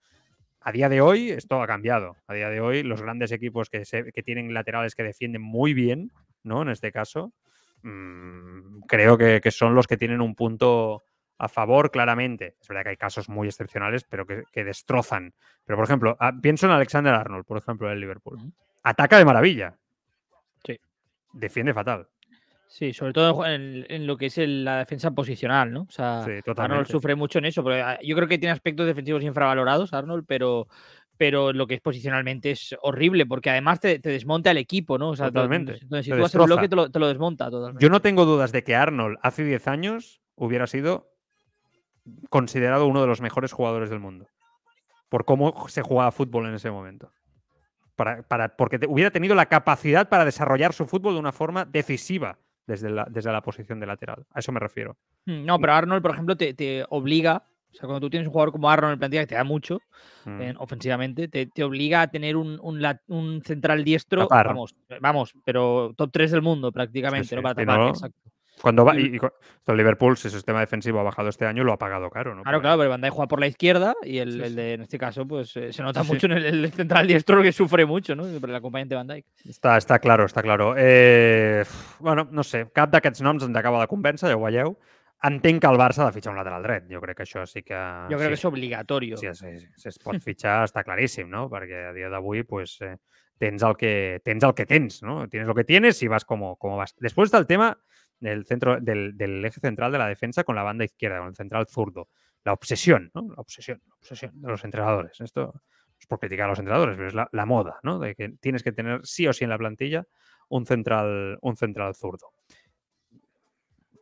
B: A día de hoy esto ha cambiado. A día de hoy los grandes equipos que, se- que tienen laterales que defienden muy bien, ¿no? En este caso, mm, creo que, que son los que tienen un punto a favor claramente. Es verdad que hay casos muy excepcionales, pero que, que destrozan. Pero, por ejemplo, ah, pienso en Alexander Arnold, por ejemplo, del Liverpool. Ataca de maravilla.
C: Sí.
B: Defiende fatal.
C: Sí, sobre todo en, en lo que es el- la defensa posicional, ¿no? O sea,
B: Sí,
C: Arnold sufre mucho en eso, pero ah, yo creo que tiene aspectos defensivos infravalorados, Arnold, pero, pero lo que es posicionalmente es horrible, porque además te, te desmonta el equipo, ¿no? O sea, do-
B: Totalmente, te
C: sitúas el
B: destroza.
C: bloque te lo, te lo desmonta totalmente.
B: Yo no tengo dudas de que Arnold hace 10 años hubiera sido considerado uno de los mejores jugadores del mundo. Por cómo se jugaba fútbol en ese momento. Para, para- porque te- hubiera tenido la capacidad para desarrollar su fútbol de una forma decisiva desde la, desde la posición de lateral. A eso me refiero.
C: Mm, No, pero Arnold, por ejemplo, te, te obliga, o sea, cuando tú tienes un jugador como Arnold en plantilla que te da mucho
B: Mm.
C: en- ofensivamente, te, te obliga a tener un, un un central diestro, vamos, vamos, pero top 3 del mundo prácticamente, ¿no?
B: sí,
C: Para
B: si
C: tapar,
B: no,
C: exacto.
B: Cuando va,
C: y-
B: y, el Liverpool, si su sistema defensivo ha bajado este año, lo ha pagado caro. ¿no?
C: Claro, claro, pero Van Dijk juega por la izquierda y el,
B: Sí,
C: el
B: sí.
C: de, en este caso, pues eh, se nota
B: Sí,
C: mucho en el, el central diestro que sufre mucho, ¿no? Por el acompañante Van Dijk.
B: Està, està claro, està claro. Eh, bueno, no sé, cap d'aquests noms ens acaba de convèncer, ja ho veieu. Entenc que el Barça ha de fitxar un lateral dret. Jo crec que això sí que...
C: Yo creo que
B: sí,
C: es obligatorio.
B: sí, sí, sí, si es pot fitxar està claríssim, no? Perquè a dia d'avui pues, eh, tens, el que, tens el que tens, no? Tienes lo que tienes y vas como, como vas. Después está el tema del, centro, del, eje central de la defensa con la banda izquierda, con el central zurdo. La obsesión, ¿no? La obsesión, la obsesión de los entrenadores. Esto es por criticar a los entrenadores, pero es la, la moda, ¿no? De que tienes que tener sí o sí en la plantilla un central, un central zurdo.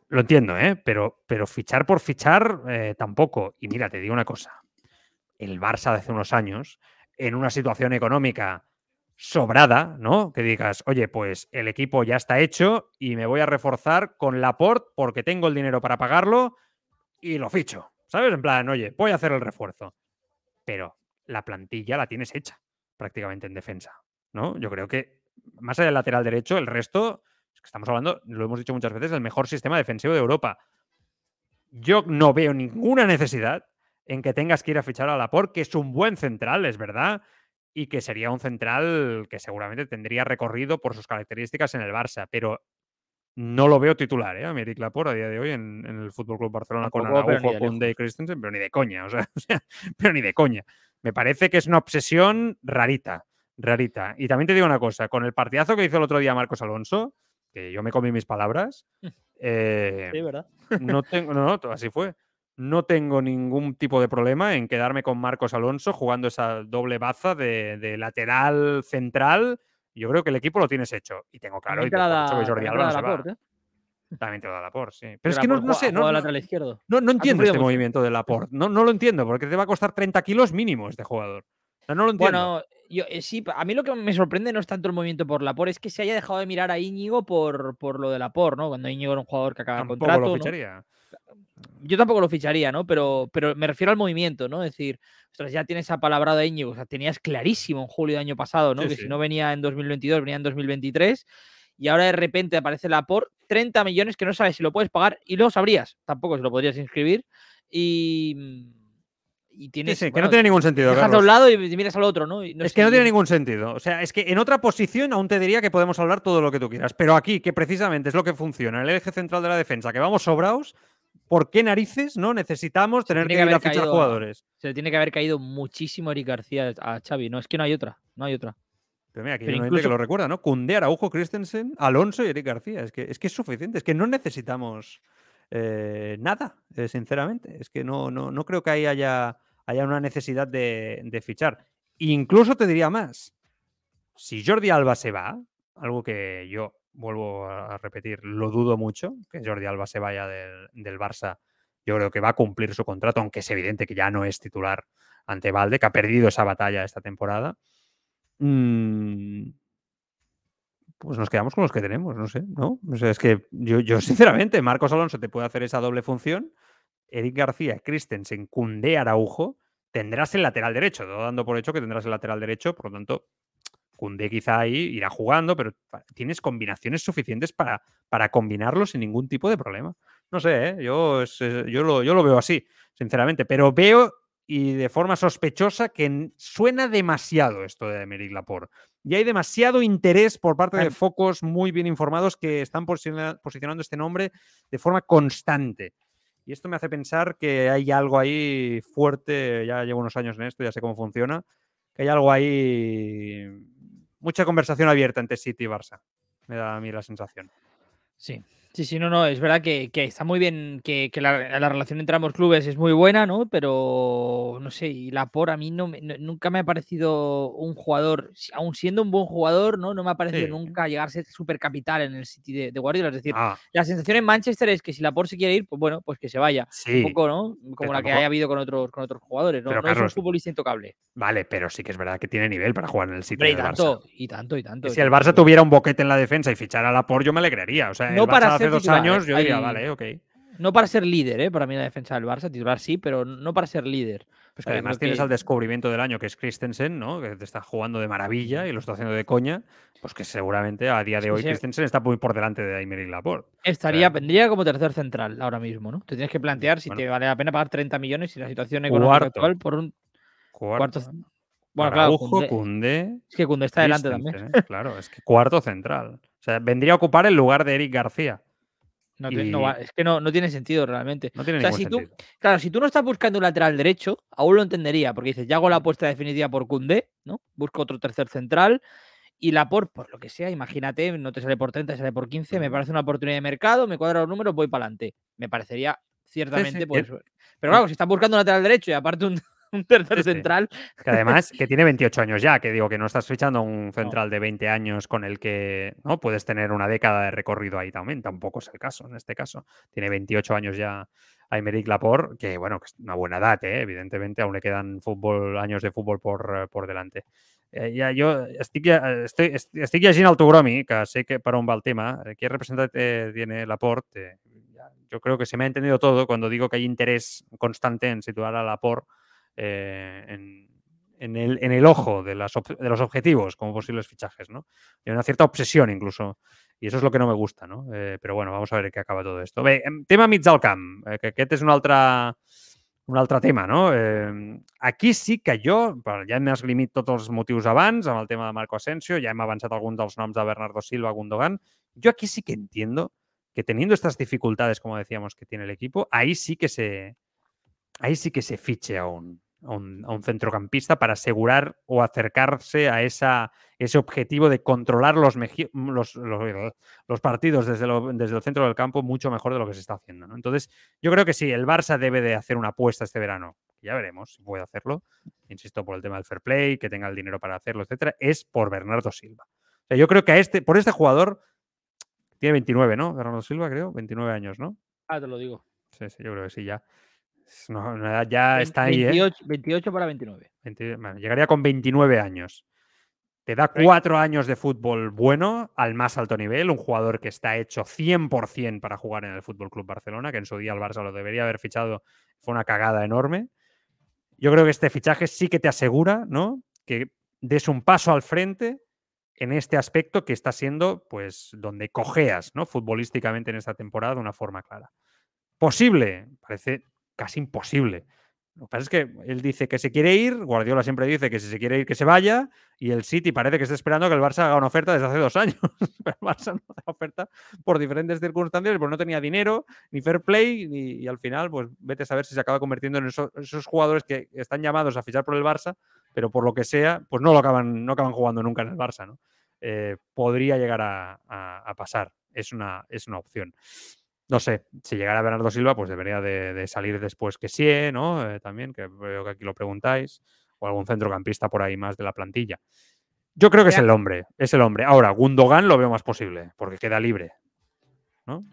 B: Lo entiendo, ¿eh? Pero, pero fichar por fichar eh, tampoco. Y mira, te digo una cosa. El Barça de hace unos años, en una situación económica sobrada, ¿no? Que digas, oye, pues el equipo ya está hecho y me voy a reforzar con Laporte porque tengo el dinero para pagarlo y lo ficho. ¿Sabes? En plan, oye, voy a hacer el refuerzo. Pero la plantilla la tienes hecha prácticamente en defensa, ¿no? Yo creo que más allá del lateral derecho, el resto, es que estamos hablando, lo hemos dicho muchas veces, del mejor sistema defensivo de Europa. Yo no veo ninguna necesidad en que tengas que ir a fichar a Laporte, que es un buen central, es verdad, y que sería un central que seguramente tendría recorrido por sus características en el Barça, pero no lo veo titular, ¿eh? A Eric Laporte a día de hoy en, en el Fútbol Club Barcelona con
C: Tampoco, ni
B: Araujo,
C: de
B: Koundé y Christensen, pero ni de coña, o sea, o sea, pero ni de coña. Me parece que es una obsesión rarita, rarita. Y también te digo una cosa, con el partidazo que hizo el otro día Marcos Alonso, que yo me comí mis palabras, eh,
C: Sí, ¿verdad?
B: no tengo, no, no, así fue. No tengo ningún tipo de problema en quedarme con Marcos Alonso jugando esa doble baza de, de lateral central. Yo creo que el equipo lo tienes hecho. Y tengo claro, y
C: te da,
B: que Jordi Alba no se va.
C: ¿eh?
B: También te lo da Laporte, sí. Pero es que no, no sé, no, no,
C: lateral izquierdo.
B: no, no entiendo este
C: mucho.
B: movimiento de Laporte. No, no lo entiendo, porque te va a costar 30 kilos mínimo este jugador. O sea, no lo entiendo.
C: Bueno, yo, eh, sí, a mí lo que me sorprende no es tanto el movimiento por Laporte, es que se haya dejado de mirar a Íñigo por, por lo de Laporte, ¿no? Cuando Íñigo era un jugador que acaba
B: Tampoco
C: contrato.
B: lo
C: ¿no? Yo tampoco lo ficharía, ¿no? Pero, pero me refiero al movimiento, ¿no? Es decir, ostras, ya tienes apalabrado a Íñigo, o sea, tenías clarísimo en julio del año pasado, ¿no?
B: Sí,
C: que
B: sí.
C: si no venía en 2022, venía en 2023, y ahora de repente aparece Laporte, 30 millones que no sabes si lo puedes pagar, y luego sabrías, tampoco si lo podrías inscribir, y, y tienes...
B: sí, que
C: bueno,
B: no tiene ningún sentido.
C: dejas de
B: Carlos.
C: un lado y miras al otro, ¿no? Y no
B: es
C: sé,
B: que no tiene ningún sentido. O sea, es que en otra posición aún te diría que podemos hablar todo lo que tú quieras. Pero aquí, que precisamente es lo que funciona, el eje central de la defensa, que vamos sobraos, ¿por qué narices no necesitamos tener que,
C: que
B: ir a fichar
C: caído
B: jugadores?
C: Se le tiene que haber caído muchísimo Eric García a Xavi. No, es que no hay otra. No hay otra.
B: Pero mira, aquí
C: Pero
B: gente que
C: incluso-
B: lo recuerda, ¿no? Cundé, Araujo, Christensen, Alonso y Eric García. Es que es, que es suficiente, es que no necesitamos eh, nada, eh, sinceramente. Es que no, no, no creo que ahí haya, haya una necesidad de, de fichar. Incluso te diría más. Si Jordi Alba se va, algo que yo vuelvo a repetir, lo dudo mucho, que Jordi Alba se vaya del, del Barça. Yo creo que va a cumplir su contrato, aunque es evidente que ya no es titular ante Valde, que ha perdido esa batalla esta temporada. Mm, pues nos quedamos con los que tenemos, no sé, ¿no? O sea, es que yo, yo sinceramente, Marcos Alonso te puede hacer esa doble función. Eric García, Christensen, Cundé, Araujo, tendrás el lateral derecho, dando por hecho que tendrás el lateral derecho, por lo tanto, Cundé quizá ahí irá jugando, pero tienes combinaciones suficientes para, para combinarlo sin ningún tipo de problema. No sé, ¿eh? yo, es, yo, lo, yo lo veo así, sinceramente, pero veo y de forma sospechosa que suena demasiado esto de Emerick Laporte. Y hay demasiado interés por parte de focos muy bien informados que están posiciona- posicionando este nombre de forma constante. Y esto me hace pensar que hay algo ahí fuerte, ya llevo unos años en esto, ya sé cómo funciona, que hay algo ahí, mucha conversación abierta entre City y Barça. Me da a mí la sensación.
C: Sí, sí, sí, no, no, es verdad que, que está muy bien, que, que la, la relación entre ambos clubes es muy buena, ¿no? Pero no sé, y Lapor a mí no, no- nunca me ha parecido un jugador, aun siendo un buen jugador, ¿no? No me ha parecido
B: Sí.
C: nunca llegar a ser super capital en el City de, de Guardiola. Es decir,
B: Ah,
C: la sensación en Manchester es que si Lapor se quiere ir, pues bueno, pues que se vaya.
B: sí.
C: Un poco, ¿no? Como la que haya habido con otros, con otros jugadores, ¿no?
B: Pero,
C: no es un futbolista intocable.
B: Vale, pero sí que es verdad que tiene nivel para jugar en el City
C: Hombre,
B: y el Barça.
C: tanto, y tanto, y tanto.
B: Y
C: y
B: si el
C: tanto.
B: Barça tuviera un boquete en la defensa y fichara a Laporte, yo me alegraría. O sea,
C: No
B: el Barça
C: para
B: hace dos
C: titular,
B: años
C: ¿eh?
B: yo diría,
C: Hay-
B: vale, ok.
C: No para ser líder, ¿eh? Para mí la defensa del Barça, titular sí, pero no para ser líder.
B: Pues además tienes
C: que-
B: al descubrimiento del año que es Christensen, ¿no? Que te está jugando de maravilla y lo está haciendo de coña. Pues que seguramente a día de hoy
C: se-
B: Christensen está muy por delante de Aymeric Laporte.
C: Estaría,
B: sea,
C: vendría como tercer central ahora mismo, ¿no? Te tienes que plantear si
B: bueno.
C: te vale la pena pagar 30 millones y la situación económica
B: Cuarto.
C: actual por un
B: Cuarto.
C: cuarto. Bueno, claro,
B: Araujo,
C: Koundé, es que Koundé está delante también.
B: ¿eh? Claro, es que cuarto central. O sea, vendría a ocupar el lugar de Eric García.
C: No es que no, no tiene sentido realmente.
B: No tiene
C: O sea,
B: ningún
C: si tú-
B: sentido.
C: Claro, si tú no estás buscando un lateral derecho, aún lo entendería, porque dices, ya hago la apuesta definitiva por Koundé, ¿no? Busco otro tercer central y la por, por lo que sea, imagínate, no te sale por 30, te sale por 15, me parece una oportunidad de mercado, me cuadra los números, voy para adelante. Me parecería ciertamente,
B: y
C: pues.
B: el-
C: Pero claro, si estás buscando un lateral derecho y aparte un, un tercer
B: Sí, sí.
C: central,
B: Que además que tiene 28 años ya, que digo que no estás fichando un central de 20 años con el que no puedes tener una década de recorrido ahí también. Tampoco es el caso en este caso. Tiene 28 años ya Aymeric Laporte, que bueno, que es una buena edad, ¿eh? evidentemente, aún le quedan fútbol, años de fútbol por, eh, por delante. Eh, ja, jo estic, lle- estic, estic, estic llegint el Togromi, que sé que per on va el tema. Eh, ¿Qué representante tiene Laporte? Eh, yo creo que se me ha entendido todo cuando digo que hay interés constante en situar a Laporte eh, en, el, ojo de, los objetivos como posibles fichajes, ¿no? Hay una cierta obsesión incluso. I això és el que no me gusta, no? Eh, però bueno, vamos a ver què acaba tot esto. Bé, em, tema camp, eh, que aquest és un altre, un altre tema, no? Eh, aquí sí que jo, ja hem esgrimit tots els motius abans, amb el tema de Marco Asensio, ja hem avançat alguns dels noms de Bernardo Silva, Gundogan. Yo aquí sí que entiendo que teniendo estas dificultades, como decíamos, que tiene el equipo, ahí sí que se, ahí sí que se fiche a un, a un, a un centrocampista para asegurar o acercarse a esa, ese objetivo de controlar los, los, los, los partidos desde, lo- desde el centro del campo mucho mejor de lo que se está haciendo. ¿no? Entonces, yo creo que sí, el Barça debe de hacer una apuesta este verano. Ya veremos si puede hacerlo. Insisto, por el tema del fair play, que tenga el dinero para hacerlo, etcétera, es por Bernardo Silva. O sea, yo creo que a este, por este jugador, tiene 29, ¿no? Bernardo Silva, creo, 29 años, ¿no?
C: ah, te lo digo.
B: Sí, sí, yo creo que sí, ya. Edad ya está ahí, ¿eh?
C: 28, 28 para 29.
B: 20 bueno, llegaría con 29 años. Te da cuatro años de fútbol bueno al más alto nivel, un jugador que está hecho 100% para jugar en el Fútbol Club Barcelona, que en su día el Barça lo debería haber fichado, fue una cagada enorme. Yo creo que este fichaje sí que te asegura, ¿no? Que des un paso al frente en este aspecto que está siendo, pues, donde cojeas, ¿no? Futbolísticamente en esta temporada de una forma clara. Posible, parece casi imposible. Lo que pasa es que él dice que se quiere ir, Guardiola siempre dice que si se quiere ir que se vaya, y el City parece que está esperando que el Barça haga una oferta desde hace dos años. Pero el Barça no hace oferta por diferentes circunstancias, pues no tenía dinero, ni fair play, ni- y al final, pues vete a saber si se acaba convirtiendo en esos, esos jugadores que están llamados a fichar por el Barça, pero por lo que sea, pues no lo acaban, no acaban jugando nunca en el Barça, ¿no? Eh, podría llegar a, a- a pasar. Es una, es una opción. No sé, si llegara Bernardo Silva, pues debería de, de salir después que sí, ¿no? Eh, también, que veo que aquí lo preguntáis, o algún centrocampista por ahí más de la plantilla. Yo creo que es el hombre, es el hombre. Ahora, Gundogan lo veo más posible, porque queda libre.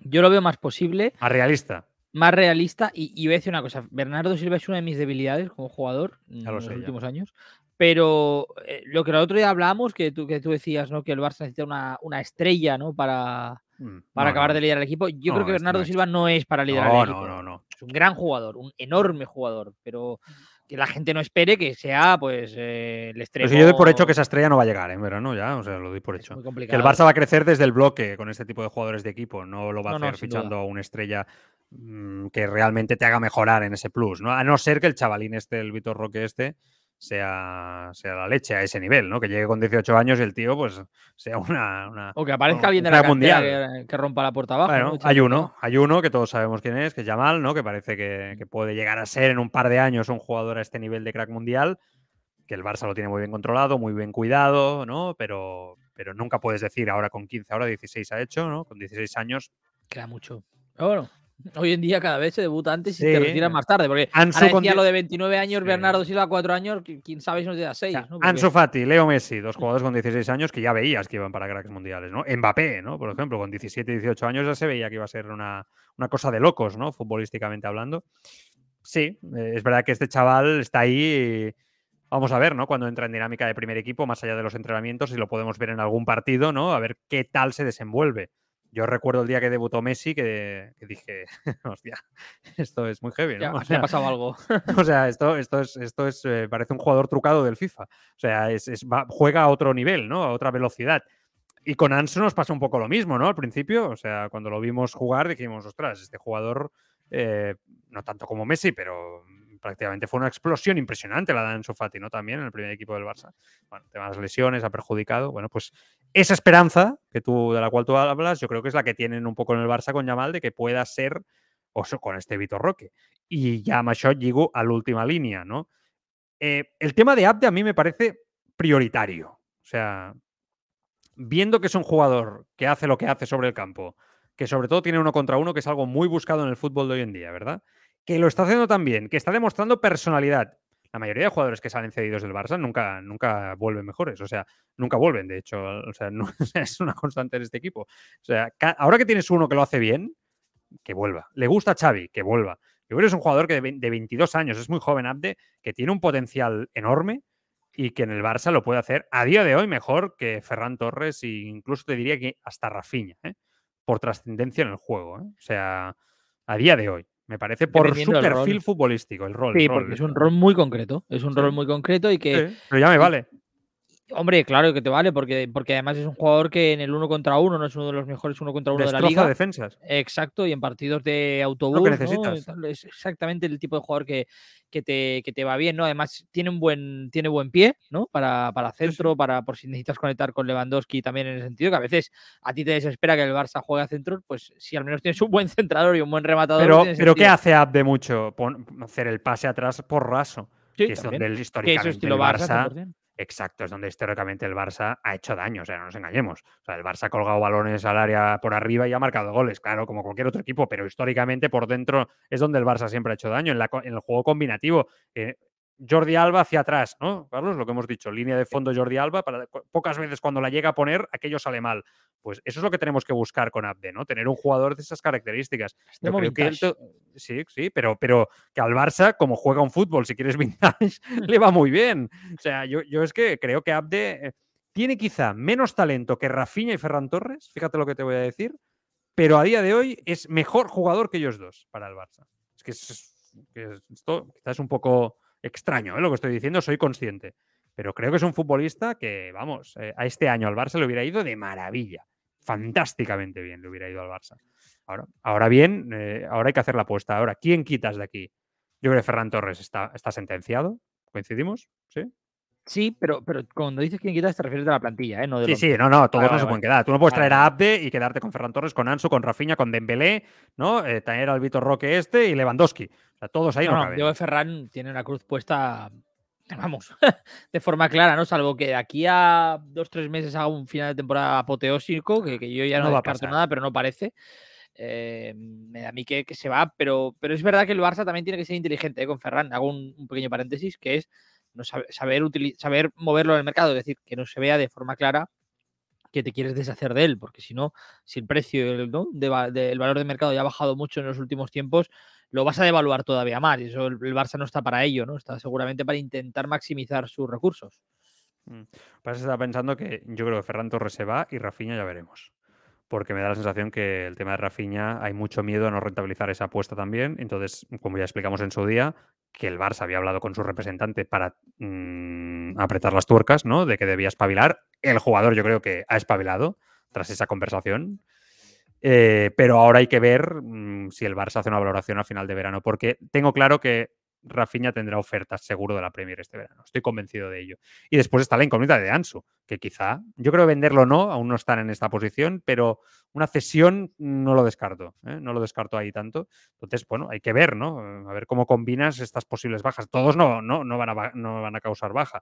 C: Yo lo veo más posible,
B: Más realista.
C: más realista. Y, y voy a decir una cosa: Bernardo Silva es una de mis debilidades como jugador en
B: lo
C: los
B: sé ya.
C: últimos años. Pero eh, lo que el otro día hablábamos, que tú, que tú decías, ¿no? Que el Barça necesita una, una estrella, ¿no? Para,
B: Mm,
C: para
B: no,
C: acabar
B: no.
C: de liderar el equipo. Yo
B: No,
C: creo que
B: no
C: Bernardo. Silva no es para liderar el equipo.
B: no, no, no.
C: Es un gran jugador, un enorme jugador, pero que la gente no espere que sea, pues, eh, el extremo.
B: si yo doy por hecho que esa estrella no va a llegar en verano ya, o sea, lo doy por hecho. Que el Barça va a crecer desde el bloque con este tipo de jugadores de equipo, no lo va a hacer fichando a una estrella mm, que realmente te haga mejorar en ese plus, ¿no? A no ser que el chavalín este, el Vitor Roque este, sea, sea la leche a ese nivel, ¿no? Que llegue con 18 años y el tío, pues, sea una. una-
C: O que aparezca alguien de la
B: mundial.
C: que, que rompa la puerta abajo.
B: Bueno,
C: ¿no?
B: hay uno, hay uno que todos sabemos quién es, que es Yamal, ¿no? Que parece que, que puede llegar a ser en un par de años un jugador a este nivel de crack mundial, que el Barça lo tiene muy bien controlado, muy bien cuidado, ¿no? Pero, pero nunca puedes decir ahora con 15, ahora 16 ha hecho, ¿no? Con 16 años.
C: Queda mucho. Pero bueno, hoy en día cada vez se debuta antes y
B: Sí.
C: te retiran más tarde. Porque
B: Ansu
C: ahora decía lo de 29 años,
B: Sí.
C: Bernardo Silva 4 años, qui- quién sabe si nos da 6.
B: O sea,
C: ¿no? Porque-
B: Ansu Fati, Leo Messi, dos jugadores con 16 años que ya veías que iban para cracks mundiales, ¿no? Mbappé, ¿no? Por ejemplo, con 17, 18 años ya se veía que iba a ser una, una cosa de locos, ¿no? Futbolísticamente hablando. Sí, eh, es verdad que este chaval está ahí. y Vamos a ver, ¿no? Cuando entra en dinámica de primer equipo, más allá de los entrenamientos, y lo podemos ver en algún partido, ¿no? A ver qué tal se desenvuelve. Yo recuerdo el día que debutó Messi que, que dije, hostia, esto es muy heavy, ¿no?
C: ya,
B: O sea,
C: ha pasado algo.
B: o sea, esto, esto es, esto es eh, parece un jugador trucado del FIFA. O sea, es, es- va- juega a otro nivel, ¿no? A otra velocidad. Y con Ansu nos pasa un poco lo mismo, ¿no? Al principio, o sea, cuando lo vimos jugar dijimos, ostras, este jugador, eh, no tanto como Messi, pero prácticamente fue una explosión impresionante la de Ansu Fati, ¿no? También en el primer equipo del Barça. Bueno, tema de las lesiones, ha perjudicado. Bueno, pues esa esperanza que tú, de la cual tú hablas, yo creo que es la que tienen un poco en el Barça con Yamal de que pueda ser, o so- con este Vitor Roque. Y ya amb això lligo a l'última línia, no? Eh, el tema de Abde a mí me parece prioritario. O sea, viendo que es un jugador que hace lo que hace sobre el campo, que sobre todo tiene uno contra uno, que es algo muy buscado en el fútbol de hoy en día, ¿verdad? Que lo está haciendo también, que está demostrando personalidad. La mayoría de jugadores que salen cedidos del Barça nunca, nunca vuelven mejores, o sea, nunca vuelven, de hecho, o sea, es una constante en este equipo. O sea, ahora que tienes uno que lo hace bien, que vuelva. Le gusta a Xavi, que vuelva. Yo creo es un jugador que de 22 años, es muy joven Abde, que tiene un potencial enorme y que en el Barça lo puede hacer a día de hoy mejor que Ferran Torres e incluso te diría que hasta Rafinha, ¿eh? por trascendencia en el juego. ¿eh? O sea, a día de hoy. Me parece por su perfil futbolístico, el rol.
C: Sí,
B: el rol,
C: porque es un rol muy concreto. Es un
B: Sí.
C: rol muy concreto y que,
B: Sí, pero ya me vale.
C: Hombre, claro que te vale, porque, porque además es un jugador que en el uno contra uno no es uno de los mejores uno contra uno de la liga.
B: defensas.
C: Exacto, y en partidos de autobús. ¿no?
B: necesitas.
C: Tal, Es exactamente el tipo de jugador que, que, te, que te va bien, ¿no? Además, tiene un buen, tiene buen pie, ¿no? Para, para
B: Sí, sí.
C: centro, para por si necesitas conectar con Lewandowski también en el sentido que a veces a ti te desespera que el Barça juegue a centro, pues si al menos tienes un buen centrador y un buen rematador.
B: Pero, pero ¿qué hace Abde mucho? Pon- hacer el pase atrás por raso.
C: Sí,
B: que es donde el,
C: Que Barça,
B: Barça
C: 100%.
B: Exacto, es donde históricamente el Barça ha hecho daño, o sea, no nos engañemos. O sea, el Barça ha colgado balones al área por arriba y ha marcado goles, claro, como cualquier otro equipo, pero históricamente por dentro es donde el Barça siempre ha hecho daño, en el juego combinativo. Eh, Jordi Alba hacia atrás, ¿no? Carlos, lo que hemos dicho, línea de fondo Jordi Alba, para, pocas veces cuando la llega a poner, aquello sale mal. Pues eso es lo que tenemos que buscar con Abde, ¿no? Tener un jugador de esas características. Yo
C: Extremo
B: creo que él sí, sí, pero, pero que al Barça, como juega un fútbol, si quieres vintage, le va muy bien. O sea, yo, yo es que creo que Abde eh, tiene quizá menos talento que Rafinha y Ferran Torres, fíjate lo que te voy a decir, pero a día de hoy es mejor jugador que ellos dos para el Barça. Es que, es- que esto quizás es un poco extraño ¿eh? lo que estoy diciendo, soy consciente. Pero creo que es un futbolista que, vamos, eh, a este año al Barça le hubiera ido de maravilla. Fantásticamente bien le hubiera ido al Barça. Ahora, ahora bien, eh, ahora hay que hacer la apuesta. Ahora, ¿quién quitas de aquí? Yo creo que Ferran Torres está, está sentenciado. ¿Coincidimos? ¿Sí?
C: Sí, pero, pero cuando dices quién quitas te refieres de la plantilla, ¿eh? No del
B: Sí,
C: once.
B: sí, no, no, todos no se pueden quedar. Tú no puedes traer a. Abde y quedarte con Ferran Torres, con Ansu, con Rafinha, con Dembélé, ¿no? Eh, traer al Vitor Roque este y Lewandowski. O sea, todos ahí no,
C: No, no,
B: caben.
C: Diego Ferran tiene una cruz puesta, vamos, de forma clara, ¿no? Salvo que de aquí a dos, tres meses haga un final de temporada apoteósico, que, que yo ya no,
B: No a
C: descarto nada, pero no parece. Eh, me da a mí que, que se va, pero, pero es verdad que el Barça también tiene que ser inteligente ¿eh? con Ferran. Hago un, un pequeño paréntesis, que es no saber, moverlo en el mercado, es decir, que no se vea de forma clara que te quieres deshacer de él, porque si no, si el precio el, valor de mercado ya ha bajado mucho en los últimos tiempos, lo vas a devaluar todavía más. Y eso el, Barça no está para ello, ¿no? Está seguramente para intentar maximizar sus recursos.
B: Mm. Que estaba pensando que yo creo que Ferran Torres se va y Rafinha ya veremos. Porque me da la sensación que el tema de Rafinha hay mucho miedo a no rentabilizar esa apuesta también. Entonces, como ya explicamos en su día, que el Barça había hablado con su representante para mm, apretar las tuercas, ¿no? De que debía espabilar. El jugador yo creo que ha espabilado tras esa conversación. Eh, pero ahora hay que ver mm, si el Barça hace una valoración a final de verano, porque tengo claro que Rafinha tendrá ofertas seguro de la Premier este verano. Estoy convencido de ello. Y después está la incógnita de Ansu, que quizá, yo creo venderlo no, aún no están en esta posición, pero una cesión no lo descarto, ¿eh? no lo descarto ahí tanto. Entonces, bueno, hay que ver, ¿no? A ver cómo combinas estas posibles bajas. Todos no, no, no, van, a, no van a causar baja.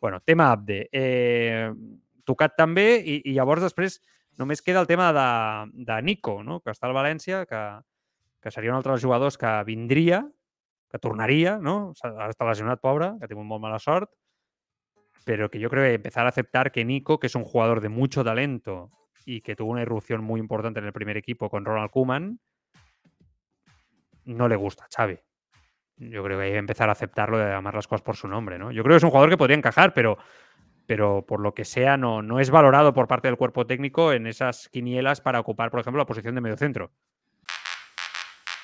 B: Bueno, tema Abde. Eh, Tucat també, i, i llavors després només queda el tema de, de Nico, no? que està al València, que, que seria un altre dels jugadors que vindria, que tornaria, ¿no? Està lesionat, pobre, que ha tingut molt mala sort, pero que yo creo que empezar a aceptar que Nico, que es un jugador de mucho talento y que tuvo una irrupción muy importante en el primer equipo con Ronald Koeman, no le gusta a Xavi. Yo creo que hay que empezar a aceptarlo de llamar las cosas por su nombre, ¿no? Yo creo que es un jugador que podría encajar, pero, pero por lo que sea, no, no es valorado por parte del cuerpo técnico en esas quinielas para ocupar, por ejemplo, la posición de mediocentro.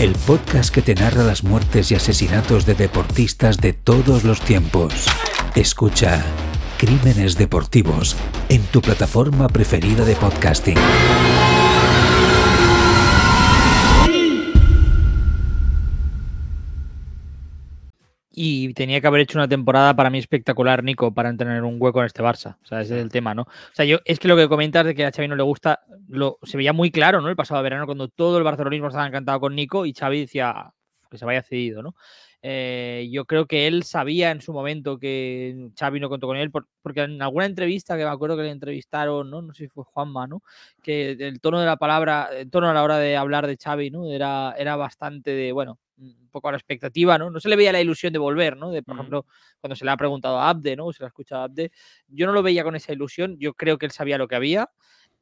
A: el podcast que te narra las muertes y asesinatos de deportistas de todos los tiempos. Escucha Crímenes Deportivos en tu plataforma preferida de podcasting.
C: Y tenía que haber hecho una temporada para mí espectacular, Nico, para tener un hueco en este Barça. O sea, ese es el tema, ¿no? O sea, yo es que lo que comentas de que a Xavi no le gusta, lo, se veía muy claro, ¿no? El pasado verano, cuando todo el barcelonismo estaba encantado con Nico y Xavi decía que se vaya cedido, ¿no? Eh, yo creo que él sabía en su momento que Xavi no contó con él, porque en alguna entrevista que me acuerdo que le entrevistaron, ¿no? No sé si fue Juanma, ¿no? Que el tono de la palabra, el tono a la hora de hablar de Xavi, ¿no? Era, era bastante de, bueno, un poco a la expectativa, ¿no? No se le veía la ilusión de volver, ¿no? De, por ejemplo, cuando se le ha preguntado a Abde, ¿no? Se le ha escuchado a Abde, yo no lo veía con esa ilusión, yo creo que él sabía lo que había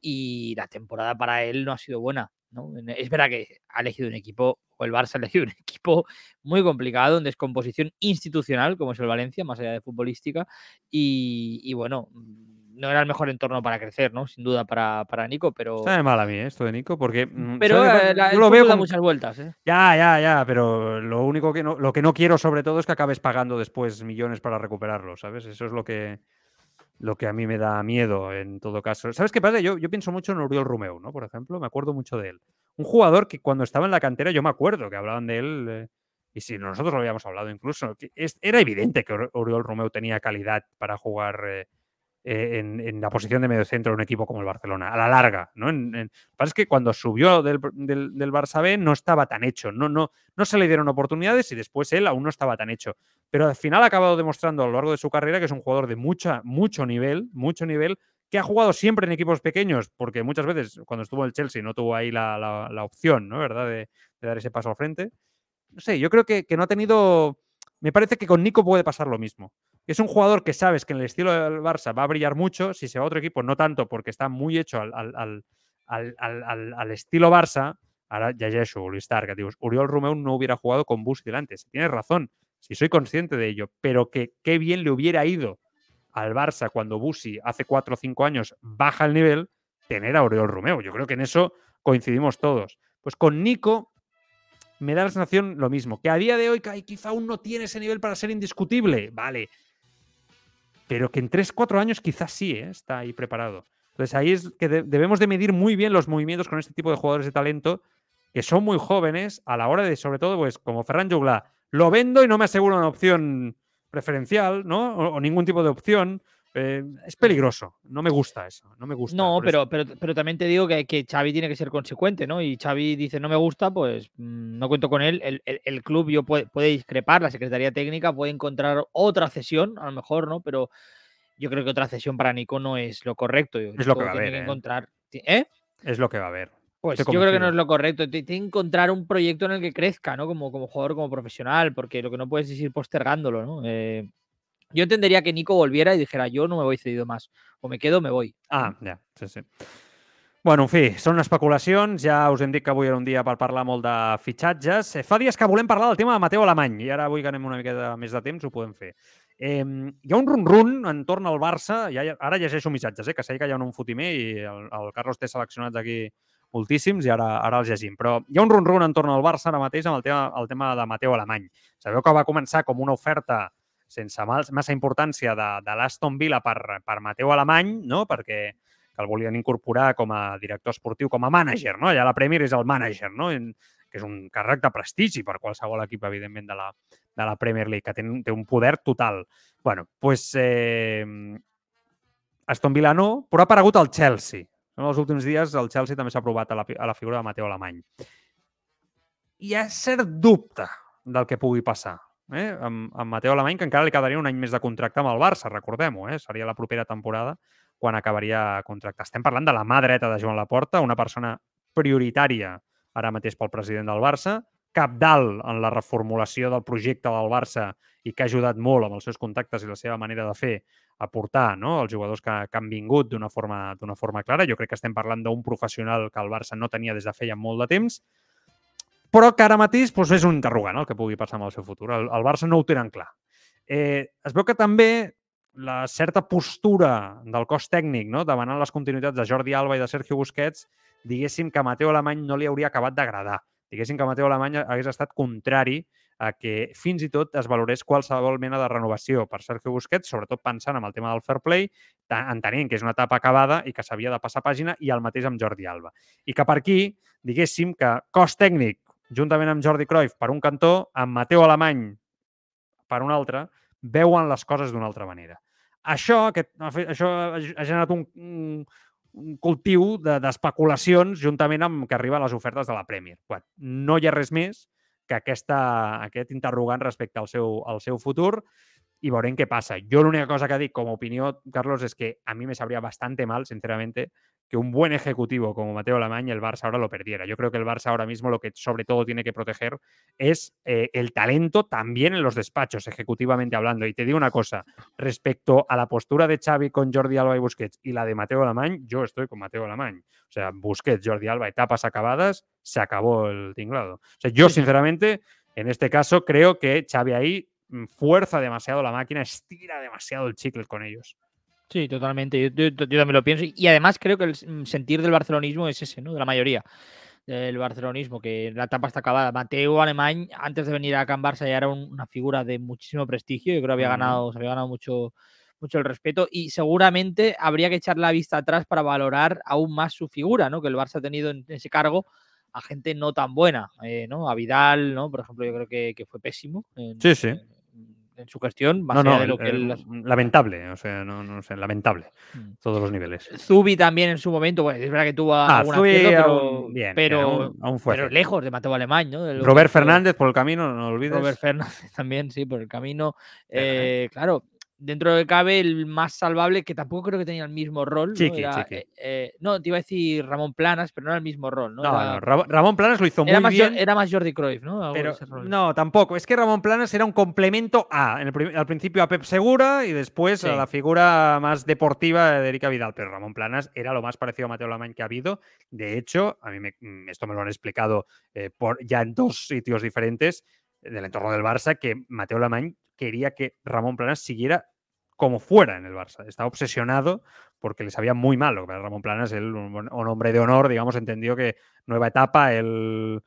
C: y la temporada para él no ha sido buena, ¿no? Es verdad que ha elegido un equipo, o el Barça ha elegido un equipo muy complicado, en descomposición institucional, como es el Valencia, más allá de futbolística, y, y bueno, no era el mejor entorno para crecer, ¿no? Sin duda para, para Nico, pero.
B: Está de mal a mí ¿eh? esto de Nico, porque. mm,
C: Pero eh, la-
B: Yo lo veo
C: fútbol da muchas vueltas, ¿eh?
B: Ya, ya, ya, pero lo único que no, lo que no quiero sobre todo es que acabes pagando después millones para recuperarlo, ¿sabes? Eso es lo que, lo que a mí me da miedo en todo caso. ¿Sabes qué pasa? Yo, yo pienso mucho en Oriol Romeu, ¿no? Por ejemplo, me acuerdo mucho de él. Un jugador que cuando estaba en la cantera, yo me acuerdo que hablaban de él, eh, y si nosotros lo habíamos hablado incluso, que es- era evidente que Ori- Oriol Romeu tenía calidad para jugar eh, eh, en, en la posición de mediocentro en un equipo como el Barcelona, a la larga, ¿no? En- en- es que cuando subió del, del, del Barça B no estaba tan hecho, no, no, no se le dieron oportunidades y después él aún no estaba tan hecho. Pero al final ha acabado demostrando a lo largo de su carrera que es un jugador de mucha, mucho nivel, mucho nivel, que ha jugado siempre en equipos pequeños, porque muchas veces cuando estuvo en el Chelsea no tuvo ahí la, la- la opción, ¿no? ¿Verdad? De, de dar ese paso al frente. No sé, yo creo que, que no ha tenido. Me parece que con Nico puede pasar lo mismo. Es un jugador que sabes que en el estilo del Barça va a brillar mucho. Si se va a otro equipo, no tanto, porque está muy hecho al, al, al, estilo Barça. Ahora ya ya digo, Uriol Romeu no hubiera jugado con Bus delante. Si tienes razón, si soy consciente de ello, pero que qué bien le hubiera ido al Barça cuando Busi hace 4 o 5 años baja el nivel, tener a Oriol Romeu. Yo creo que en eso coincidimos todos. Pues con Nico me da la sensación lo mismo, que a día de hoy quizá aún no tiene ese nivel para ser indiscutible, vale. Pero que en 3-4 años quizás sí, ¿eh? está ahí preparado. Entonces ahí es que de- debemos de medir muy bien los movimientos con este tipo de jugadores de talento que son muy jóvenes a la hora de, sobre todo, pues como Ferran Jugla, lo vendo y no me aseguro una opción preferencial, ¿no? O ningún tipo de opción. Eh, es peligroso. No me gusta eso. No me gusta.
C: No, pero, pero, pero también te digo que, que Xavi tiene que ser consecuente, ¿no? Y Xavi dice, no me gusta, pues mm, no cuento con él. El, el- el club yo puede, puede discrepar, la Secretaría Técnica puede encontrar otra cesión, a lo mejor, ¿no? Pero yo creo que otra cesión para Nico no es lo correcto.
B: Es lo que va a haber, ¿eh?
C: encontrar. ¿Eh?
B: es lo que va a haber.
C: Pues yo creo que no es lo correcto. Ti- Tiene que encontrar un proyecto en el que crezca, ¿no? Como, como jugador, como profesional, porque lo que no puedes es ir postergándolo, ¿no? Eh, yo entendería que Nico volviera y dijera, yo no me voy cedido más. O me quedo o me voy.
B: Ah, ya, sí, sí. Bueno, en fi, són especulacions. Ja us hem dit que avui era un dia per parlar molt de fitxatges. Eh, Fa dies que volem parlar del tema de Mateu Alemany i ara avui que anem una miqueta més de temps ho podem fer. Eh, hi ha un run-run entorn al Barça. Ja, ara llegeixo missatges, eh, que sé que hi ha un fotimer i el, el Carlos té seleccionats aquí moltíssims i ara, ara els llegim. Però hi ha un run-run entorn al Barça ara mateix amb el tema, el tema de Mateu Alemany. Sabeu que va començar com una oferta sense massa importància de, de l'Aston Villa per, per Mateu Alemany, no? perquè que el volien incorporar com a director esportiu, com a mànager, no? Allà la Premier és el mànager, no? Que és un càrrec de prestigi per qualsevol equip, evidentment, de la, de la Premier League, que té, té un poder total. bueno, pues, eh, Aston Villa no, però ha aparegut el Chelsea. En els últims dies el Chelsea també s'ha aprovat a la, a la figura de Mateu Alemany. Hi ha cert dubte del que pugui passar eh? amb, amb Mateu Alemany, que encara li quedaria un any més de contracte amb el Barça, recordem-ho, eh? seria la propera temporada quan acabaria contracte. Estem parlant de la mà dreta de Joan Laporta, una persona prioritària ara mateix pel president del Barça, capdalt en la reformulació del projecte del Barça i que ha ajudat molt amb els seus contactes i la seva manera de fer a portar no? els jugadors que, que han vingut d'una forma, forma clara. Jo crec que estem parlant d'un professional que el Barça no tenia des de feia molt de temps, però que ara mateix doncs, és un interrogant el que pugui passar amb el seu futur. El, el Barça no ho tenen clar. Eh, es veu que també la certa postura del cos tècnic, no? demanant les continuïtats de Jordi Alba i de Sergio Busquets, diguéssim que a Mateu Alemany no li hauria acabat d'agradar. Diguéssim que Mateu Alemany hagués estat contrari a que fins i tot es valorés qualsevol mena de renovació per Sergio Busquets, sobretot pensant en el tema del fair play, entenent que és una etapa acabada i que s'havia de passar pàgina, i el mateix amb Jordi Alba. I que per aquí, diguéssim que cos tècnic, juntament amb Jordi Cruyff per un cantó, amb Mateu Alemany per un altre, veuen les coses d'una altra manera. Això, aquest, això ha generat un, un, cultiu de- d'especulacions de, juntament amb que arriben les ofertes de la Premier. Quan no hi ha res més que aquesta, aquest interrogant respecte al seu, al seu futur i veurem què passa. Jo l'única cosa que dic com a opinió, Carlos, es que a mí me sabría bastante mal, sinceramente, que un buen ejecutivo como Mateo Alemany el Barça ahora lo perdiera. Yo creo que el Barça ahora mismo lo que sobre todo tiene que proteger es eh, el talento también en los despachos, ejecutivamente hablando. Y te digo una cosa, respecto a la postura de Xavi con Jordi Alba y Busquets y la de Mateo Alemany, yo estoy con Mateo Alemany. O sea, Busquets, Jordi Alba, etapas acabadas, se acabó el tinglado. O sea, yo sinceramente, en este caso, creo que Xavi ahí mm, fuerza demasiado la máquina, estira demasiado el chicle con ellos.
C: Sí, totalmente. Yo, yo- yo también lo pienso. Y además creo que el mm, sentir del barcelonismo es ese, ¿no? De la mayoría del barcelonismo, que la etapa está acabada. Mateo Alemán, antes de venir a Can Barça, ya era un- una figura de muchísimo prestigio. Yo creo que había ganado, se había ganado mucho, mucho el respeto. Y seguramente habría que echar la vista atrás para valorar aún más su figura, ¿no? Que el Barça ha tenido en ese cargo a gente no tan buena, eh, ¿no? A Vidal, ¿no? Por ejemplo, yo creo que, que fue pésimo en,
B: Sí, sí.
C: en su gestión, más
B: No,
C: allá
B: no,
C: de lo
B: el-
C: que él
B: el- lamentable, o sea, no, no sé, lamentable,
C: Mm.
B: todos los niveles.
C: Zubi también en su momento, bueno, es verdad que tuvo
B: Ah,
C: acierto, pero,
B: aún- bien,
C: pero,
B: bien, aún- aún fue
C: pero
B: hacer.
C: lejos de Mateo Alemán, ¿no? Lo que
B: Robert Fernández por el camino, no olvides.
C: Robert Fernández también, sí, por el camino. Eh, claro, dentro de cabe el más salvable, que tampoco creo que tenía el mismo rol. ¿no?
B: Chiqui,
C: Era,
B: Chiqui.
C: eh, eh, no, te iba a decir Ramón Planas, pero no era el mismo rol, ¿no?
B: No,
C: era,
B: no, Ra- Ramón Planas lo hizo
C: era
B: muy
C: más,
B: bien.
C: era más Jordi Cruyff, ¿no?
B: Pero no, tampoco. Es que Ramón Planas era un complemento a, en el prim- al principio a Pep Segura y después
C: Sí.
B: a la figura más deportiva de Erika Vidal. Pero Ramón Planas era lo más parecido a Mateo Alemán que ha habido. De hecho, a mí me- mm, esto me lo han explicado eh, por, ya en dos sitios diferentes del entorno del Barça, que Mateo Alemán quería que Ramón Planas siguiera como fuera en el Barça. Estaba obsesionado porque le sabía muy mal. Lo que Ramón Planas, él, un, hombre de honor, digamos, entendió que nueva etapa, él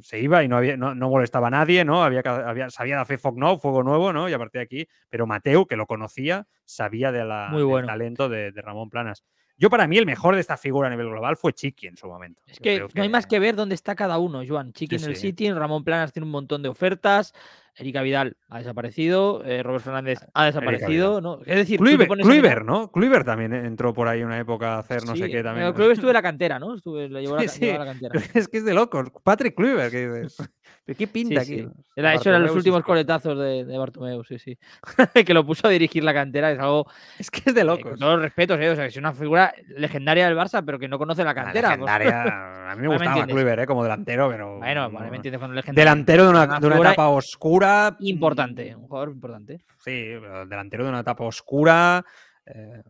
B: se iba y no, había, no, no molestaba a nadie, ¿no? Había, había, sabía de foc nou, fuego nuevo, ¿no? Y a partir de aquí, pero Mateu, que lo conocía, sabía de la,
C: Muy
B: del
C: bueno.
B: talento de, de Ramón Planas. Yo, para mí, el mejor de esta figura a nivel global fue Chiqui en su momento.
C: Es que no hay más que ver dónde está cada uno, Joan. Chiqui
B: Sí,
C: en el
B: sí.
C: City, Ramón Planas tiene un montón de ofertas, Erika Vidal ha desaparecido, eh, Robert Fernández ha desaparecido, ¿no? Es decir, a mirar-
B: Kluivert, ¿no? Kluivert también entró por ahí una época a hacer no sé qué también.
C: pero Kluivert estuvo en la cantera, ¿no? Estuve, llevó la,
B: Sí,
C: llevó a la cantera.
B: es que es de locos. Patrick Kluivert, ¿qué dices? ¿Pero ¿Qué pinta
C: Sí,
B: aquí?
C: sí. Era, eso eran los últimos
B: sí.
C: coletazos de, de Bartomeu, sí, sí. que lo puso a dirigir la cantera, es algo
B: Es que es de
C: eh,
B: locos.
C: con todos los respetos, ¿eh? O sea, es una figura legendaria del Barça, pero que no conoce la
B: Una
C: cantera.
B: legendaria. A mí me gustaba. Kluivert, ¿eh? Como delantero, pero.
C: Bueno,
B: no-
C: vale, me entiendes con legendario.
B: Delantero de una,
C: Una
B: de una
C: figura
B: etapa oscura.
C: Importante,
B: mm,
C: un jugador importante.
B: Sí, pero delantero de una etapa oscura. eh,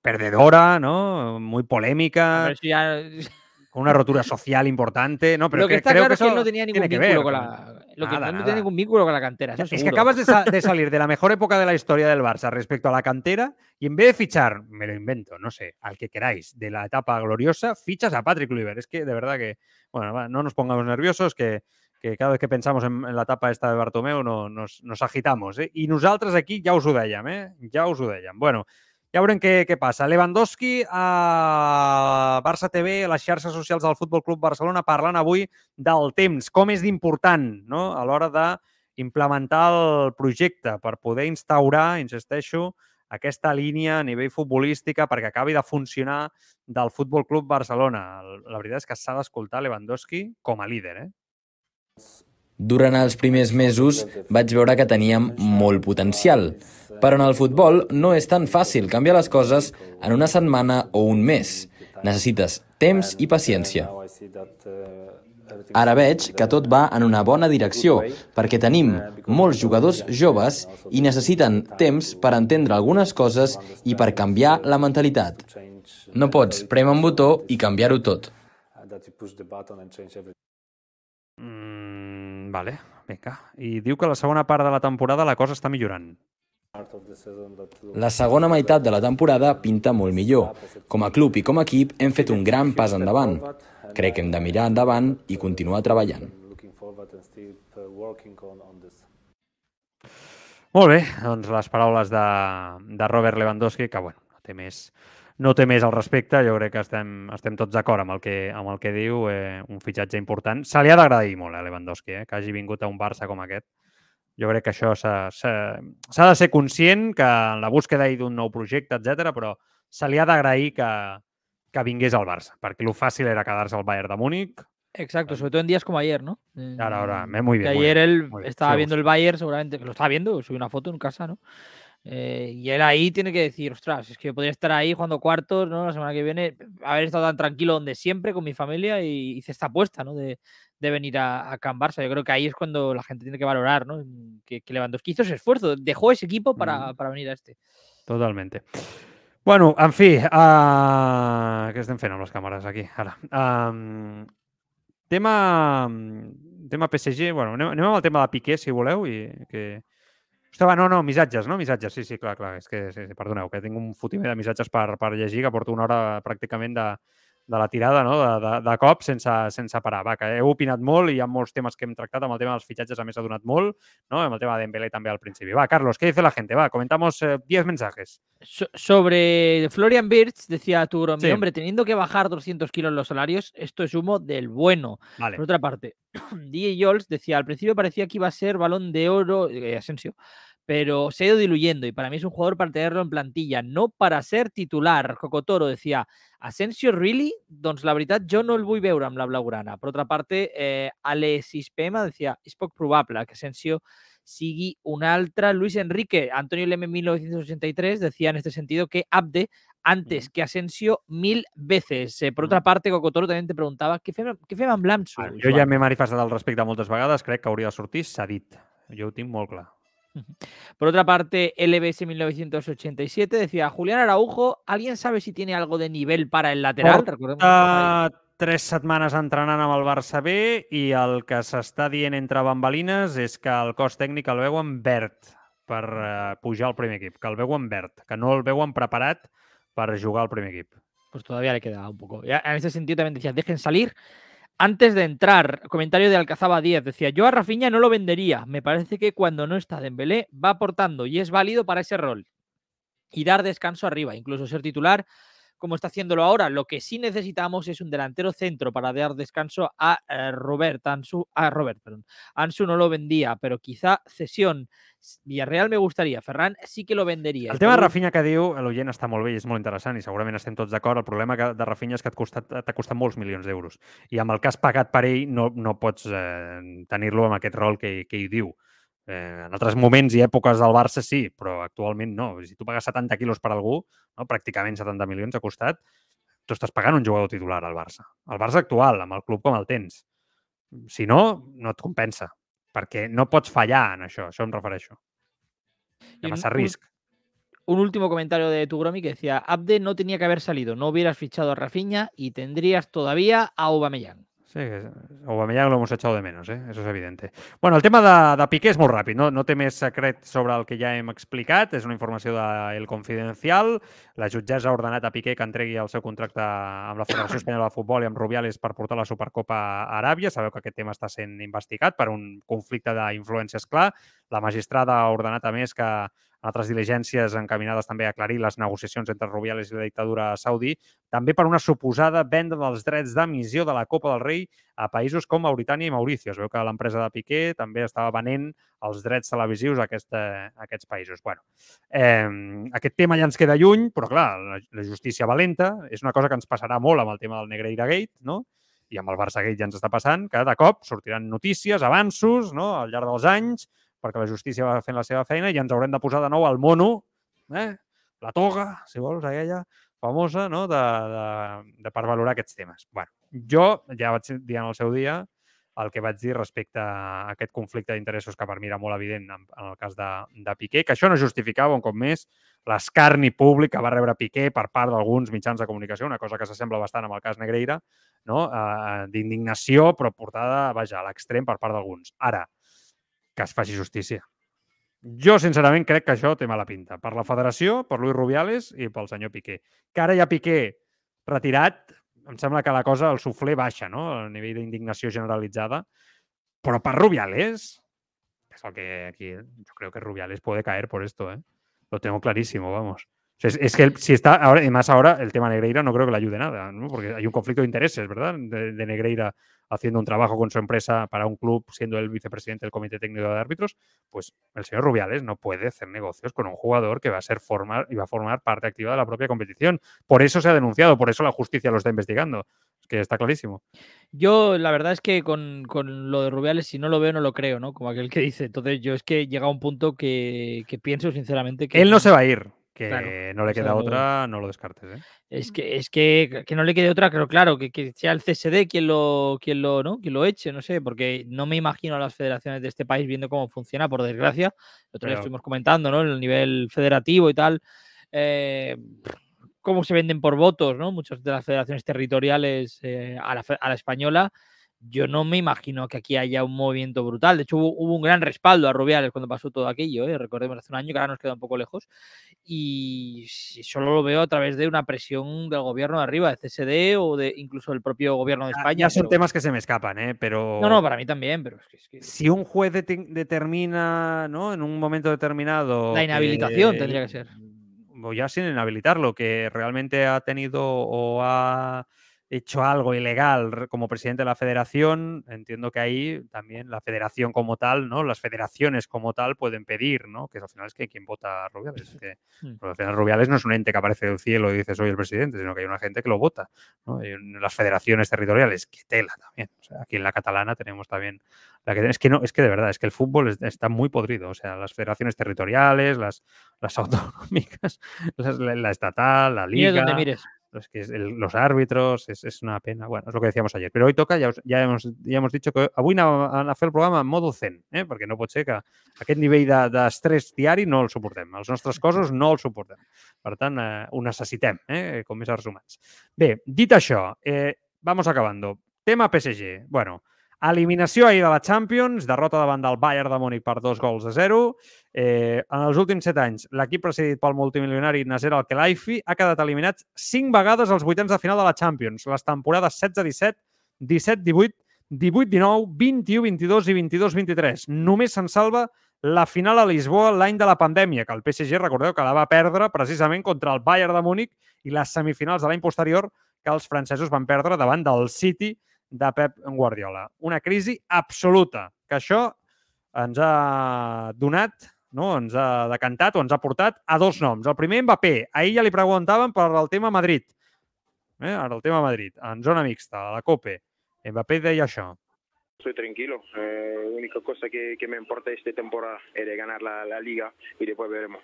B: perdedora, ¿no? Muy polémica,
C: Pero eso ya-
B: con una rotura social importante, ¿no? Pero
C: lo que
B: que-
C: está
B: creo
C: claro es que él
B: eso
C: no tenía ningún
B: que
C: vínculo
B: ver
C: con la. Lo que
B: Nada,
C: no tenía ningún vínculo con la cantera. eso
B: Es que
C: seguro.
B: acabas de, sa- de salir de la mejor época de la historia del Barça respecto a la cantera y en vez de fichar, me lo invento, no sé, al que queráis, de la etapa gloriosa, fichas a Patrick Kluivert. Es que de verdad que, bueno, no nos pongamos nerviosos, que, que cada vez que pensamos en, en la etapa esta de Bartomeu no, nos, nos agitamos. Eh? I nosaltres aquí ja us ho dèiem, eh? ja us ho dèiem. Bueno, ja veurem què, què passa. Lewandowski a Barça TV, a les xarxes socials del Futbol Club Barcelona, parlant avui del temps, com és d'important no? a l'hora de implementar el projecte per poder instaurar, insisteixo, aquesta línia a nivell futbolística perquè acabi de funcionar del Futbol Club Barcelona. El- La veritat és que s'ha d'escoltar Lewandowski com a líder. Eh?
D: Durant els primers mesos vaig veure que teníem molt potencial, però en el futbol no és tan fàcil canviar les coses en una setmana o un mes. Necessites temps i paciència. Ara veig que tot va en una bona direcció, perquè tenim molts jugadors joves i necessiten temps per entendre algunes coses i per canviar la mentalitat. No pots prémer un botó i canviar-ho tot.
B: Mm, vale, vinga. I diu que la segona part de la temporada la cosa està millorant.
D: La segona meitat de la temporada pinta molt millor. Com a club i com a equip hem fet un gran pas endavant. Crec que hem de mirar endavant i continuar treballant.
B: Molt bé, doncs les paraules de, de Robert Lewandowski, que bueno, no té més, no té més al respecte, jo crec que estem, estem tots d'acord amb, el que, amb el que diu, eh, un fitxatge important. Se li ha d'agradir molt a Lewandowski, eh, que hagi vingut a un Barça com aquest. Jo crec que això s'ha de ser conscient que en la búsqueda d'un nou projecte, etc, però se li ha d'agrair que, que vingués al Barça, perquè el fàcil era quedar-se al Bayern de Múnich.
C: Exacto, sobre todo en días como ayer, ¿no? Eh,
B: Ahora, ahora, me- muy bien,
C: Que
B: muy
C: ayer
B: bien,
C: él
B: bien,
C: estaba viendo el Bayern, seguramente, que lo estaba viendo, subí una foto en casa, ¿no? Eh, y él ahí tiene que decir, ostras, es que yo podría estar ahí jugando cuartos, ¿no? La semana que viene, haber estado tan tranquilo donde siempre con mi familia y hice esta apuesta, ¿no? De, de venir a, a Can Barça. Yo creo que ahí es cuando la gente tiene que valorar, ¿no? Que, que Lewandowski hizo ese esfuerzo, dejó ese equipo para,
B: Mm.
C: para venir a este.
B: Totalmente. Bueno, en fi, uh, què estem fent amb les càmeres aquí, ara? Um, tema, tema PSG, bueno, anem, anem amb el tema de Piqué, si voleu, i que... Ostres, va, no, no, missatges, no? Missatges, sí, sí, clar, clar, és que, sí, sí, perdoneu, que tinc un fotimer de missatges per, per llegir, que porto una hora pràcticament de, de la tirada, no?, de, de, de cop, sense, sense parar. Va, que heu opinat molt i hi ha molts temes que hem tractat, amb el tema dels fitxatges a més ha donat molt, no?, amb el tema de Dembélé també al principi. Va, Carlos, què dice la gente? Va, comentamos 10 eh, mensajes.
C: So- sobre Florian Birch, decía Turo, mi
B: Sí.
C: hombre, teniendo que bajar 200 kilos los salarios, esto es humo del bueno.
B: Vale.
C: Por otra parte, DJ Jols decía, al principio parecía que iba a ser balón de oro, eh, Asensio, pero se ha ido diluyendo y para mí es un jugador para tenerlo en plantilla, no para ser titular. Cocotoro decía, Asensio, really? Doncs la veritat, jo no el vull veure amb la blaugrana. Per otra parte, eh, Ale Sispema decía, és poc probable que Asensio sigui un altre. Luis Enrique, Antonio Leme 1983, decía en este sentido que Abde antes que Asensio mil veces. Eh, por otra parte, Cocotoro también te preguntaba, què fem, què fem amb l'Ansu?
B: Vale, jo ja m'he manifestat al respecte moltes vegades, crec que hauria de sortir cedit. Jo ho tinc molt clar.
C: Por otra parte, LBS 1987 decía, Julián Araujo, ¿alguien sabe si tiene algo de nivel para el lateral?
B: Uh, tres setmanes entrenant amb el Barça B i el que s'està dient entre bambalines és que el cos tècnic el veuen verd per uh, pujar al primer equip, que el veuen verd, que no el veuen preparat per jugar al primer equip.
C: Pues todavía le queda un poco. Ya, en ese sentido también decía, dejen salir. Antes de entrar, comentario de Alcazaba 10, decía, yo a Rafinha no lo vendería. Me parece que cuando no está Dembélé va aportando y es válido para ese rol. Y dar descanso arriba, incluso ser titular como está haciéndolo ahora. Lo que sí necesitamos es un delantero centro para dar descanso a eh, Robert. Ansu, a Robert, perdón. Ansu no lo vendía, pero quizá cesión. Villarreal me gustaría. Ferran sí que lo vendería.
B: El tema de Rafinha que diu, l'oient està molt bé i és molt interessant i segurament estem tots d'acord. El problema de Rafinha és que et costat- t'ha costat molts milions d'euros i amb el que has pagat per ell no, no pots eh, tenir-lo amb aquest rol que, que ell diu. Eh, en altres moments i èpoques del Barça sí, però actualment no. Si tu pagues 70 quilos per algú, no, pràcticament 70 milions ha costat, tu estàs pagant un jugador titular al Barça. El Barça actual, amb el club com el tens. Si no, no et compensa, perquè no pots fallar en això, això em refereixo. Hi ha
C: un-
B: massa risc.
C: Un último comentario de Tugromi que decía, Abde no tenía que haber salido, no hubieras fichado a Rafinha y tendrías todavía a Aubameyang.
B: Sí, Aubameyang lo hemos echado de menos, eh? això és evident. Bueno, el tema de, de Piqué és molt ràpid, no, no té més secret sobre el que ja hem explicat, és una informació del Confidencial. La jutgessa ha ordenat a Piqué que entregui el seu contracte amb la Federació Espanyola de Futbol i amb Rubiales per portar la Supercopa a Aràbia. Sabeu que aquest tema està sent investigat per un conflicte d'influències clar. La magistrada ha ordenat, a més, que altres diligències encaminades també a aclarir les negociacions entre Rubiales i la dictadura saudí, també per una suposada venda dels drets d'emissió de la Copa del Rei a països com Mauritània i Maurici. Es veu que l'empresa de Piqué també estava venent els drets televisius a, aquesta, a aquests països. Bueno, eh, aquest tema ja ens queda lluny, però clar, la, la justícia valenta és una cosa que ens passarà molt amb el tema del Negreira Gate, no? i amb el Barça Gate ja ens està passant, que de cop sortiran notícies, avanços, no? al llarg dels anys, perquè la justícia va fent la seva feina i ens haurem de posar de nou al mono, eh? la toga, si vols, aquella famosa, no? de, de, de per valorar aquests temes. bueno, jo ja vaig dir en el seu dia el que vaig dir respecte a aquest conflicte d'interessos que per mi era molt evident en, en el cas de, de Piqué, que això no justificava, un cop més, l'escarni públic que va rebre Piqué per part d'alguns mitjans de comunicació, una cosa que s'assembla bastant amb el cas Negreira, no? eh, d'indignació, però portada, vaja, a l'extrem per part d'alguns. Ara, que es faci justícia. Jo, sincerament, crec que això té mala pinta. Per la federació, per Luis Rubiales i pel senyor Piqué. Que ara ja Piqué retirat, em sembla que la cosa, el suflé baixa, no? A nivell d'indignació generalitzada. Però per Rubiales, és el que aquí, yo creo que Rubiales puede caer por esto, ¿eh? Lo tengo clarísimo, vamos. Es, es, que si está ahora, y más ahora, el tema Negreira no creo que le ayude nada, ¿no? porque hay un conflicto de intereses, ¿verdad? De, de, Negreira haciendo un trabajo con su empresa para un club, siendo el vicepresidente del Comité Técnico de Árbitros, pues el señor Rubiales no puede hacer negocios con un jugador que va a ser formar y va a formar parte activa de la propia competición. Por eso se ha denunciado, por eso la justicia lo está investigando. Es que está clarísimo.
C: Yo, la verdad es que con, con, lo de Rubiales, si no lo veo, no lo creo, ¿no? Como aquel que dice. Entonces, yo es que llega a un punto que, que pienso sinceramente que.
B: Él no se va a ir que claro, no le queda o sea, otra, no lo descartes. ¿eh?
C: Es que es que, que, no le quede otra, pero claro, que, que, sea el CSD quien lo, quien lo, ¿no? quien lo eche, no sé, porque no me imagino a las federaciones de este país viendo cómo funciona, por desgracia. El otro día estuvimos comentando, ¿no? El nivel federativo y tal. Eh, cómo se venden por votos, ¿no? Muchas de las federaciones territoriales eh, a, la, a la española yo no me imagino que aquí haya un movimiento brutal. De hecho, hubo, hubo un gran respaldo a Rubiales cuando pasó todo aquello. ¿eh? Recordemos hace un año que ahora nos queda un poco lejos. Y solo lo veo a través de una presión del gobierno de arriba, de CSD o de incluso del propio gobierno de España.
B: Ya son pero... temas que se me escapan, ¿eh? pero.
C: No, no, para mí también. Pero es que, es que...
B: Si un juez de determina, ¿no? En un momento determinado.
C: La inhabilitación tendría que ser.
B: O ya sin inhabilitarlo, que realmente ha tenido o ha hecho algo ilegal como presidente de la federación, entiendo que ahí también la federación como tal, ¿no? Las federaciones como tal pueden pedir, ¿no? Que al final es que quien vota a Rubiales. Es que al final Rubiales no es un ente que aparece del cielo y dice soy el presidente, sino que hay una gente que lo vota. ¿no? Y las federaciones territoriales, que tela también. O sea, aquí en la catalana tenemos también la que es que no, es que de verdad, es que el fútbol es, está muy podrido. O sea, las federaciones territoriales, las, las autonómicas, las, la, la, estatal, la liga.
C: Mires donde mires
B: que es el, los árbitros, es, es, una pena. Bueno, es lo que decíamos ayer. Però hoy toca, ja, ja, hemos, ja hemos dicho que avui anem a fer el programa en modo zen, eh? perquè no pot ser que aquest nivell d'estrès de, diari no el suportem. Els nostres cossos no el suportem. Per tant, eh, ho necessitem, eh? com éssers humans. Bé, dit això, eh, vamos acabando. Tema PSG. Bueno, Eliminació ahir de la Champions, derrota davant del Bayern de Múnich per dos gols a zero. Eh, en els últims set anys, l'equip presidit pel multimilionari Nasser Al-Khelaifi ha quedat eliminat cinc vegades als vuitens de final de la Champions, les temporades 16-17, 17-18, 18-19, 21-22 i 22-23. Només se'n salva la final a Lisboa l'any de la pandèmia, que el PSG, recordeu, que la va perdre precisament contra el Bayern de Múnich i les semifinals de l'any posterior que els francesos van perdre davant del City de Pep Guardiola. Una crisi absoluta, que això ens ha donat, no? ens ha decantat o ens ha portat a dos noms. El primer, Mbappé. Ahir ja li preguntaven per el tema Madrid. Eh? Ara el tema Madrid, en zona mixta, a la COPE. Mbappé deia això.
E: Estoy tranquilo. Eh, la única cosa que, que, me importa esta temporada es de ganar la, la, liga y después veremos.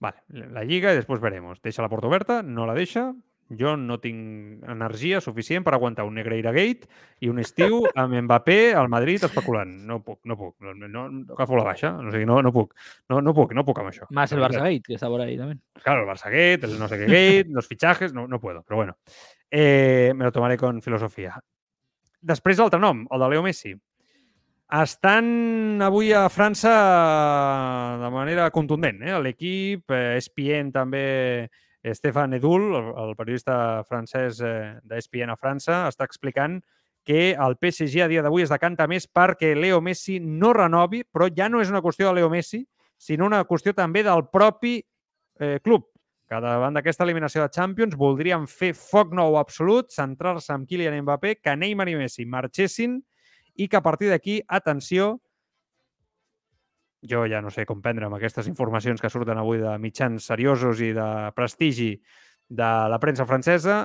B: Vale, la lliga i després veremos. Deixa la porta oberta, no la deixa, jo no tinc energia suficient per aguantar un Negreira Gate i un estiu amb Mbappé al Madrid especulant. No puc, no puc. No, no, no agafo la baixa. O sigui, no, no puc. No, no puc, no puc amb això.
C: Más el Barça. Gate, que está por ahí también.
B: Claro, el Barça Gate, el no sé qué Gate, los fichajes, no, no puedo, però bueno. Eh, me lo tomaré con filosofia. Després l'altre nom, el de Leo Messi. Estan avui a França de manera contundent. Eh? L'equip, eh, ESPN també, Stefan Edul, el, el periodista francès eh, d'ESPN a França, està explicant que el PSG a dia d'avui es decanta més perquè Leo Messi no renovi, però ja no és una qüestió de Leo Messi, sinó una qüestió també del propi eh, club. Que davant d'aquesta eliminació de Champions voldrien fer foc nou absolut, centrar-se amb Kylian Mbappé, que Neymar i Messi marxessin i que a partir d'aquí, atenció, jo ja no sé com prendre amb aquestes informacions que surten avui de mitjans seriosos i de prestigi de la premsa francesa,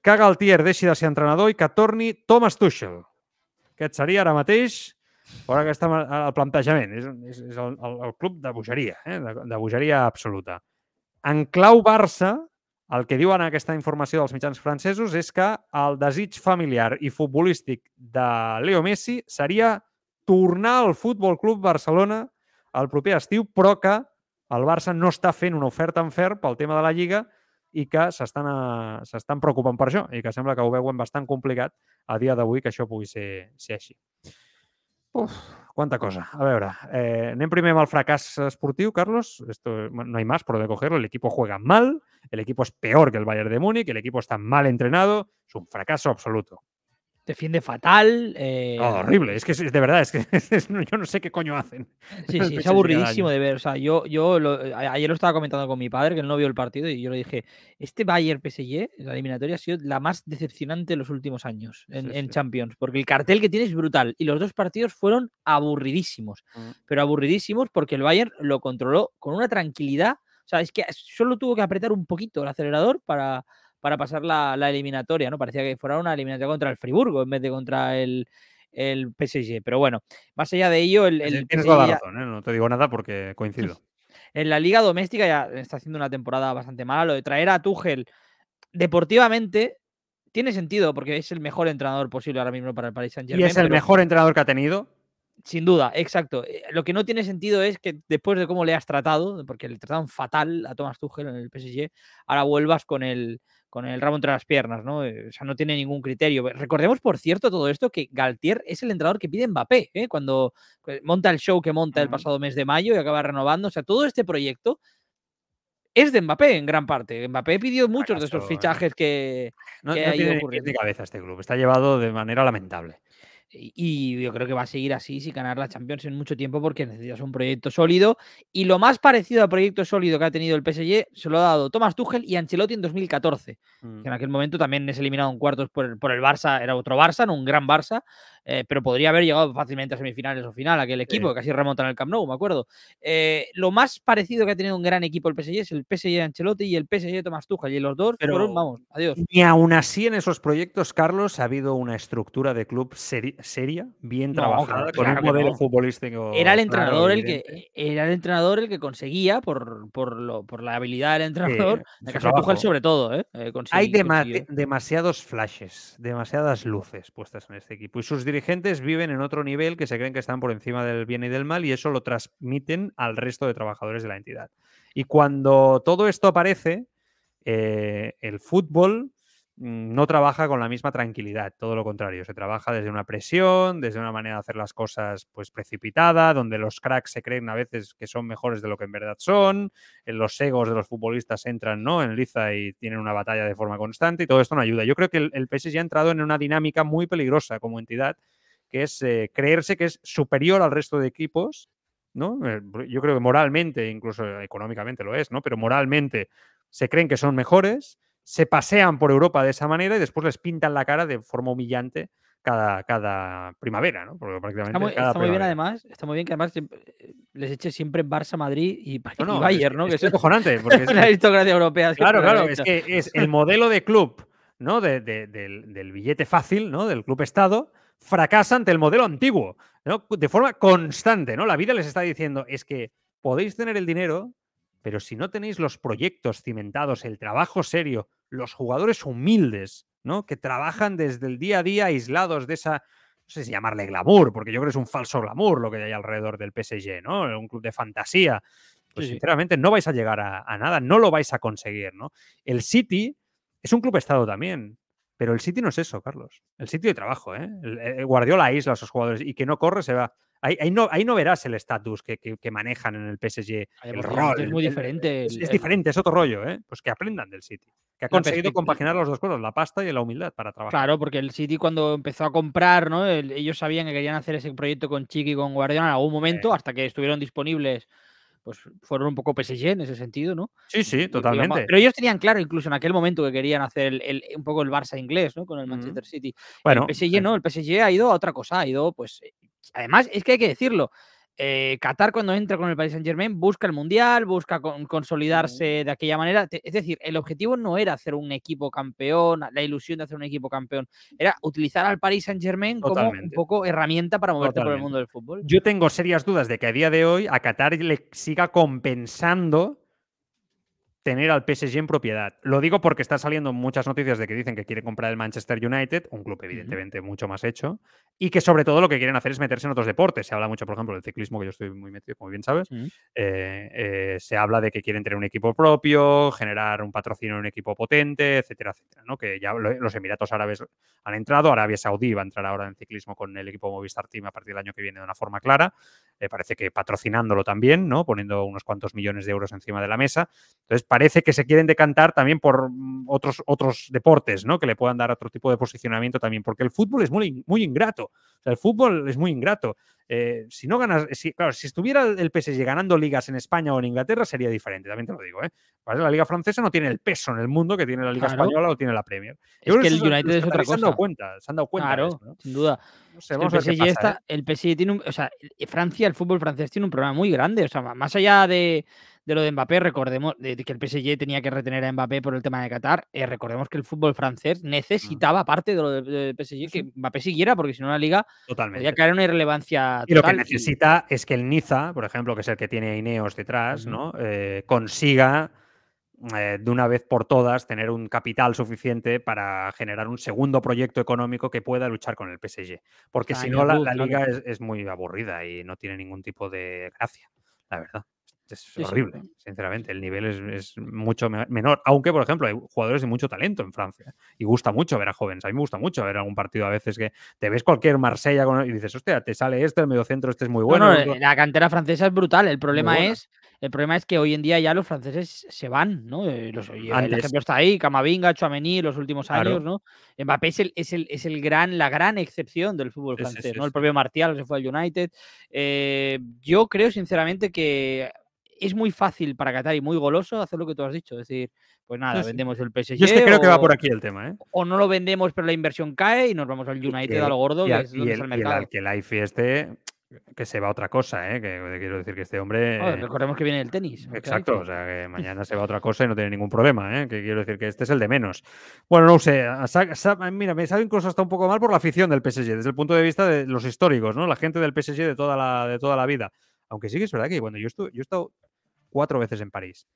B: que Galtier deixi de ser entrenador i que torni Thomas Tuchel. Aquest seria ara mateix Veure que està el plantejament. És, és, és el, el, el club de bogeria, eh? de, de bogeria absoluta. En clau Barça, el que diuen aquesta informació dels mitjans francesos és que el desig familiar i futbolístic de Leo Messi seria tornar al Futbol Club Barcelona el proper estiu, però que el Barça no està fent una oferta en fer pel tema de la Lliga i que s'estan eh, s'estan preocupant per això i que sembla que ho veuen bastant complicat a dia d'avui que això pugui ser, ser així. Uf, quanta cosa. A veure, eh, anem primer amb el fracàs esportiu, Carlos. Esto, no hay más por donde cogerlo. El equipo juega mal, el equipo es peor que el Bayern de Múnich, el equipo está mal entrenado. Es un fracaso absoluto.
C: Defiende fatal. eh,
B: Oh, horrible. Es que es, de verdad, es que es- yo no sé qué coño hacen.
C: Sí, sí, es aburridísimo de ver. O sea, yo, yo lo- ayer lo estaba comentando con mi padre, que él no vio el partido, y yo le dije, este Bayern PSG, la eliminatoria, ha sido la más decepcionante de los últimos años en,
B: Sí,
C: en
B: sí.
C: Champions, porque el cartel que tiene es brutal. Y los dos partidos fueron aburridísimos,
B: Mm.
C: pero aburridísimos porque el Bayern lo controló con una tranquilidad. O sea, es que solo tuvo que apretar un poquito el acelerador para, para pasar la, la eliminatoria, ¿no? Parecía que fuera una eliminatoria contra el Friburgo en vez de contra el, el PSG. Pero bueno, más allá de ello, el, el
B: Tienes
C: PSG
B: toda la
C: ya-
B: razón, ¿eh? no te digo nada porque coincido.
C: en la liga doméstica ya está haciendo una temporada bastante mala. Lo de traer a Tuchel deportivamente tiene sentido porque es el mejor entrenador posible ahora mismo para el Paris Saint
B: Y
C: Germain.
B: es el mejor entrenador que ha tenido.
C: Sin duda, exacto. Eh, Lo que no tiene sentido es que después de cómo le has tratado, porque le trataron fatal a Thomas Tuchel en el PSG, ahora vuelvas con el, con el rabo entre las piernas, ¿no? Eh, O sea, no tiene ningún criterio. Recordemos, por cierto, todo esto, que Galtier es el entrenador que pide Mbappé, ¿eh? Cuando eh, monta el show que monta el pasado mes de mayo y acaba renovando. O sea, todo este proyecto es de Mbappé en gran parte. Mbappé pidió muchos de esos fichajes que,
B: No,
C: que
B: no
C: ha ido
B: tiene
C: ocurriendo.
B: ni cabeza este club. Está llevado de manera lamentable.
C: Y y yo creo que va a seguir así sin ganar la Champions en mucho tiempo porque necesitas un proyecto sólido. Y lo más parecido al proyecto sólido que ha tenido el PSG se lo ha dado Thomas Tuchel y Ancelotti en 2014.
B: Mm.
C: Que en aquel momento también es eliminado en cuartos por el, por el Barça, era otro Barça, no un gran Barça, eh, pero podría haber llegado fácilmente a semifinales o final aquel equipo, que casi remontan el Camp Nou, me acuerdo. Eh, lo más parecido que ha tenido un gran equipo el PSG es el PSG de Ancelotti y el PSG de Thomas Tuchel. Y los dos
B: Pero-
C: fueron, vamos, adiós.
B: Ni aún así en esos proyectos, Carlos, ha habido una estructura de club seri- seria, bien
C: No,
B: trabajada,
C: claro,
B: con un modelo
C: no.
B: futbolístico.
C: Era el entrenador el que era el entrenador el que conseguía por, por, lo, por la habilidad del entrenador, de
B: trabajo.
C: sobre todo, ¿eh? Eh,
B: Hay dema- de- demasiados flashes, demasiadas luces puestas en este equipo. Y sus dirigentes viven en otro nivel que se creen que están por encima del bien y del mal y eso lo transmiten al resto de trabajadores de la entidad. Y cuando todo esto aparece, eh, el fútbol no trabaja con la misma tranquilidad, todo lo contrario, se trabaja desde una presión, desde una manera de hacer las cosas pues precipitada, donde los cracks se creen a veces que son mejores de lo que en verdad son, los egos de los futbolistas entran ¿no? en liza y tienen una batalla de forma constante y todo esto no ayuda. Yo creo que el, el PSG ha entrado en una dinámica muy peligrosa como entidad, que es eh, creerse que es superior al resto de equipos, ¿no? Eh, Yo creo que moralmente, incluso económicamente lo es, ¿no? Pero moralmente se creen que son mejores, se pasean por Europa de esa manera y después les pintan la cara de forma humillante cada, cada primavera, ¿no? Porque prácticamente
C: Está muy,
B: cada
C: está muy bien además, está muy bien que además eh, les eche siempre Barça, Madrid y,
B: No,
C: Bayern,
B: es,
C: ¿no?
B: es
C: Que es
B: acojonante, porque es-
C: la aristocracia europea.
B: Claro, claro, es que es el modelo de club, ¿no? De- de- del, del billete fácil, ¿no? Del club Estado, fracasa ante el modelo antiguo, ¿no? De forma constante, ¿no? La vida les está diciendo, es que podéis tener el dinero, pero si no tenéis los proyectos cimentados, el trabajo serio, los jugadores humildes, ¿no? Que trabajan desde el día a día aislados de esa, no sé si llamarle glamour, porque yo creo que es un falso glamour lo que hay alrededor del PSG, ¿no? Un club de fantasía. Pues
C: Sí,
B: sinceramente no vais a llegar a, a nada, no lo vais a conseguir, ¿no? El City es un club estado también, pero el City no es eso, Carlos. El City de trabajo, ¿eh? El, el Guardiola aísla a esos jugadores y que no corre se va. Ahí, ahí no, ahí no verás el estatus que, que- que manejan en el PSG.
C: Ay,
B: el rol.
C: es muy
B: el-
C: diferente
B: Es,
C: el-
B: es
C: el-
B: diferente, es otro rollo, ¿eh? Pues que aprendan del City. Que ha conseguido compaginar las dos cosas, la pasta y la humildad para trabajar.
C: Claro, porque el City cuando empezó a comprar, ¿no? El- ellos sabían que querían hacer ese proyecto con Chiqui y con Guardiola en algún momento, hasta que estuvieron disponibles, pues fueron un poco PSG en ese sentido, ¿no?
B: Sí, sí, totalmente.
C: pero ellos tenían claro, incluso en aquel momento, que querían hacer el- el- un poco el Barça inglés, ¿no? Con el. Manchester City.
B: Bueno,
C: el PSG no, el PSG ha ido a otra cosa, ha ido, pues. Además, es que hay que decirlo. eh, Qatar, cuando entra con el Paris Saint Germain, busca el mundial, busca con- consolidarse de aquella manera. Es decir, el objetivo no era hacer un equipo campeón, la ilusión de hacer un equipo campeón, era utilizar al Paris Saint Germain como un poco herramienta para moverte por el mundo del fútbol.
B: Yo tengo serias dudas de que a día de hoy a Qatar le siga compensando tener al PSG en propiedad. Lo digo porque están saliendo muchas noticias de que dicen que quiere comprar el Manchester United, un club evidentemente mucho más hecho, y que sobre todo lo que quieren hacer es meterse en otros deportes. Se habla mucho, por ejemplo, del ciclismo, que yo estoy muy metido, como bien sabes.
C: Mm.
B: Eh, eh, se habla de que quieren tener un equipo propio, generar un patrocinio en un equipo potente, etcétera, etcétera. ¿no? Que ya lo- los Emiratos Árabes han entrado, Arabia Saudí va a entrar ahora en ciclismo con el equipo Movistar Team a partir del año que viene de una forma clara. Eh, parece que patrocinándolo también, ¿no? Poniendo unos cuantos millones de euros encima de la mesa. Entonces parece que se quieren decantar también por mm, otros, otros deportes, ¿no? Que le puedan dar otro tipo de posicionamiento también, porque el fútbol es muy, muy ingrato. O sea, el fútbol es muy ingrato. Eh, si no ganas, si, claro, si estuviera el PSG ganando ligas en España o en Inglaterra sería diferente, también te lo digo, ¿eh? La liga francesa no tiene el peso en el mundo que tiene la liga
C: Claro.
B: española o tiene la Premier. Yo
C: Es
B: creo
C: que el United es otra
B: cataríes Se han dado
C: cosa.
B: cuenta, se han dado cuenta de
C: Claro,
B: eso, ¿no?
C: sin duda.
B: No sé, vamos a ver
C: el
B: qué
C: PSG,
B: pasa, ¿eh?
C: está, el PSG tiene un, o sea, eh, Francia, el fútbol francés tiene un problema muy grande. O sea, más allá de, de lo de Mbappé, recordemos de, de que el PSG tenía que retener a Mbappé por el tema de Qatar. eh, recordemos que el fútbol francés necesitaba, aparte de lo del de PSG, que Mbappé siguiera, porque si no la liga
B: Totalmente.
C: podía caer una irrelevancia
B: Y lo que
C: total.
B: necesita es que el Niza, por ejemplo, que es el que tiene Ineos detrás. ¿no? Eh, consiga eh, de una vez por todas tener un capital suficiente para generar un segundo proyecto económico que pueda luchar con el PSG. Porque si no, la, la liga es, es muy aburrida y no tiene ningún tipo de gracia, la verdad. Es horrible, sinceramente. El nivel es, es mucho me- menor. Aunque, por ejemplo, hay jugadores de mucho talento en Francia. Y gusta mucho ver a jóvenes. A mí me gusta mucho ver algún partido a veces que te ves cualquier Marsella con- y dices, hostia, te sale este, el mediocentro, este es muy
C: No,
B: bueno.
C: no,
B: el otro-
C: la cantera francesa es brutal. El problema es, el problema es que hoy en día ya los franceses se van, ¿no? Eh, los- el
B: Antes.
C: ejemplo está ahí, Camavinga, Chouameni, los últimos
B: Claro.
C: años, ¿no? Mbappé es el, es el, es el gran, la gran excepción del fútbol francés, ¿no? El propio Martial se fue al United. Eh, yo creo sinceramente que es muy fácil para Qatar y muy goloso hacer lo que tú has dicho, es decir, pues nada,
B: Sí, sí.
C: vendemos el PSG
B: Yo es que creo que va por aquí el tema, ¿eh?
C: o no lo vendemos pero la inversión cae y nos vamos al United
B: que-
C: a lo gordo,
B: y,
C: que es
B: y el,
C: está el
B: y el
C: mercado.
B: Alquelife este, que se va a otra cosa, ¿eh? Que, que quiero decir que este hombre...
C: Recordemos que viene el tenis.
B: Exacto, o sea que mañana se va a otra cosa y no tiene ningún problema, ¿eh? que quiero decir que este es el de menos. Bueno, no sé, a sa- sa- mira, me sabe incluso hasta un poco mal por la afición del PSG, desde el punto de vista de los históricos, ¿no? La gente del PSG de toda la, de toda la vida. Aunque sí que es verdad que cuando yo estuve, yo he estado cuatro veces en París.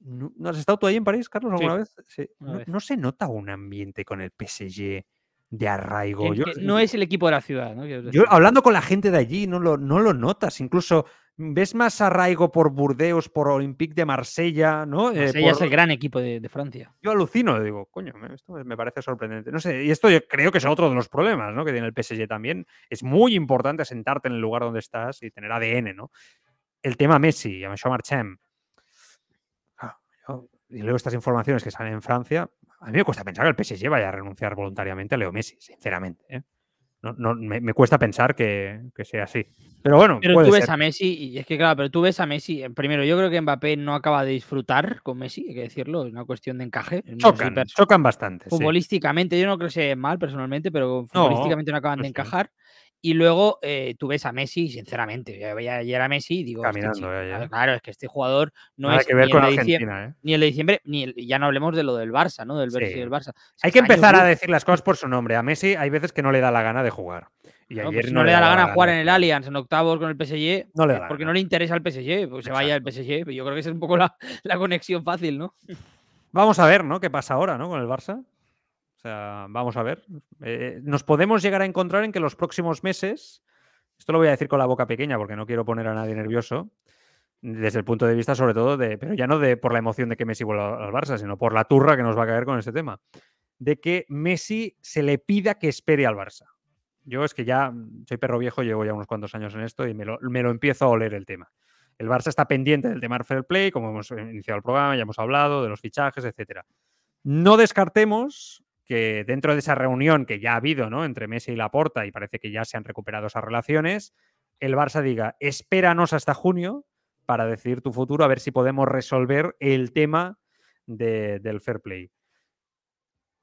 B: ¿No, ¿no has estado tú ahí en París, Carlos,
C: Sí,
B: alguna vez? Sí. ¿No,
C: vez.
B: no se nota un ambiente con el PSG de arraigo?
C: Que-
B: Yo-
C: que no es el equipo de la ciudad, ¿no?
B: Yo hablando con la gente de allí no lo, no lo notas. Incluso ves más arraigo por Burdeos, por Olympique de Marsella, ¿no? Eh,
C: Marsella es el gran equipo de, de Francia.
B: Yo alucino, digo, coño, esto me parece sorprendente. No sé, y esto yo creo que es otro de los problemas ¿no? que tiene el PSG también. Es muy importante sentarte en el lugar donde estás y tener ADN, ¿no? El tema Messi, a Michel Marchand. Ah, yo- Y luego estas informaciones que salen en Francia, a mí me cuesta pensar que el PSG vaya a renunciar voluntariamente a Leo Messi, sinceramente. ¿eh? No, no, me, me cuesta pensar que, que sea así. Pero bueno,
C: Pero
B: puede
C: tú ves
B: ser.
C: a Messi, y es que claro, pero tú ves a Messi. eh, Primero, yo creo que Mbappé no acaba de disfrutar con Messi, hay que decirlo, es una cuestión de encaje.
B: chocan, chocan bastante. sí.
C: Futbolísticamente, yo no creo que sea mal personalmente, pero futbolísticamente no acaban de
B: sí.
C: Y luego eh, tú ves a Messi, sinceramente, yo veía ayer a Messi y digo, "Este
B: Caminando,
C: chico,
B: ya.
C: claro, es que este jugador no
B: Nada
C: es
B: que ver
C: ni
B: con
C: el de diciembre,
B: Argentina, ¿eh?
C: ni el de diciembre, ni el, ya no hablemos de lo del Barça, ¿no? Del
B: Sí.
C: del Barça. Es
B: Hay que
C: años
B: empezar a decir las cosas por su nombre. A Messi hay veces que no le da la gana de jugar. Y
C: No,
B: ayer
C: pues si no, le da la gana jugar en el. Allianz en octavos con el PSG,
B: No le da
C: porque no le interesa el PSG, pues se vaya
B: Exacto.
C: PSG. Yo creo que esa es un poco la, la conexión fácil, ¿no?
B: Vamos a ver, ¿no? ¿Qué pasa ahora, ¿no? Con el Barça. Vamos a ver. Eh, nos podemos llegar a encontrar en que los próximos meses, esto lo voy a decir con la boca pequeña porque no quiero poner a nadie nervioso, desde el punto de vista sobre todo de, pero ya no de por la emoción de que Messi vuelva al Barça, sino por la turra que nos va a caer con este tema, de que Messi se le pida que espere al Barça. Yo es que ya soy perro viejo, llevo ya unos cuantos años en esto y me lo, me lo empiezo a oler el tema. El Barça está pendiente del tema Fair Play, como hemos iniciado el programa, ya hemos hablado de los fichajes, etcétera. No descartemos que dentro de esa reunión que ya ha habido ¿no? entre Messi y Laporta, y parece que ya se han recuperado esas relaciones, el Barça diga, espéranos hasta junio para decidir tu futuro, a ver si podemos resolver el tema de, del fair play.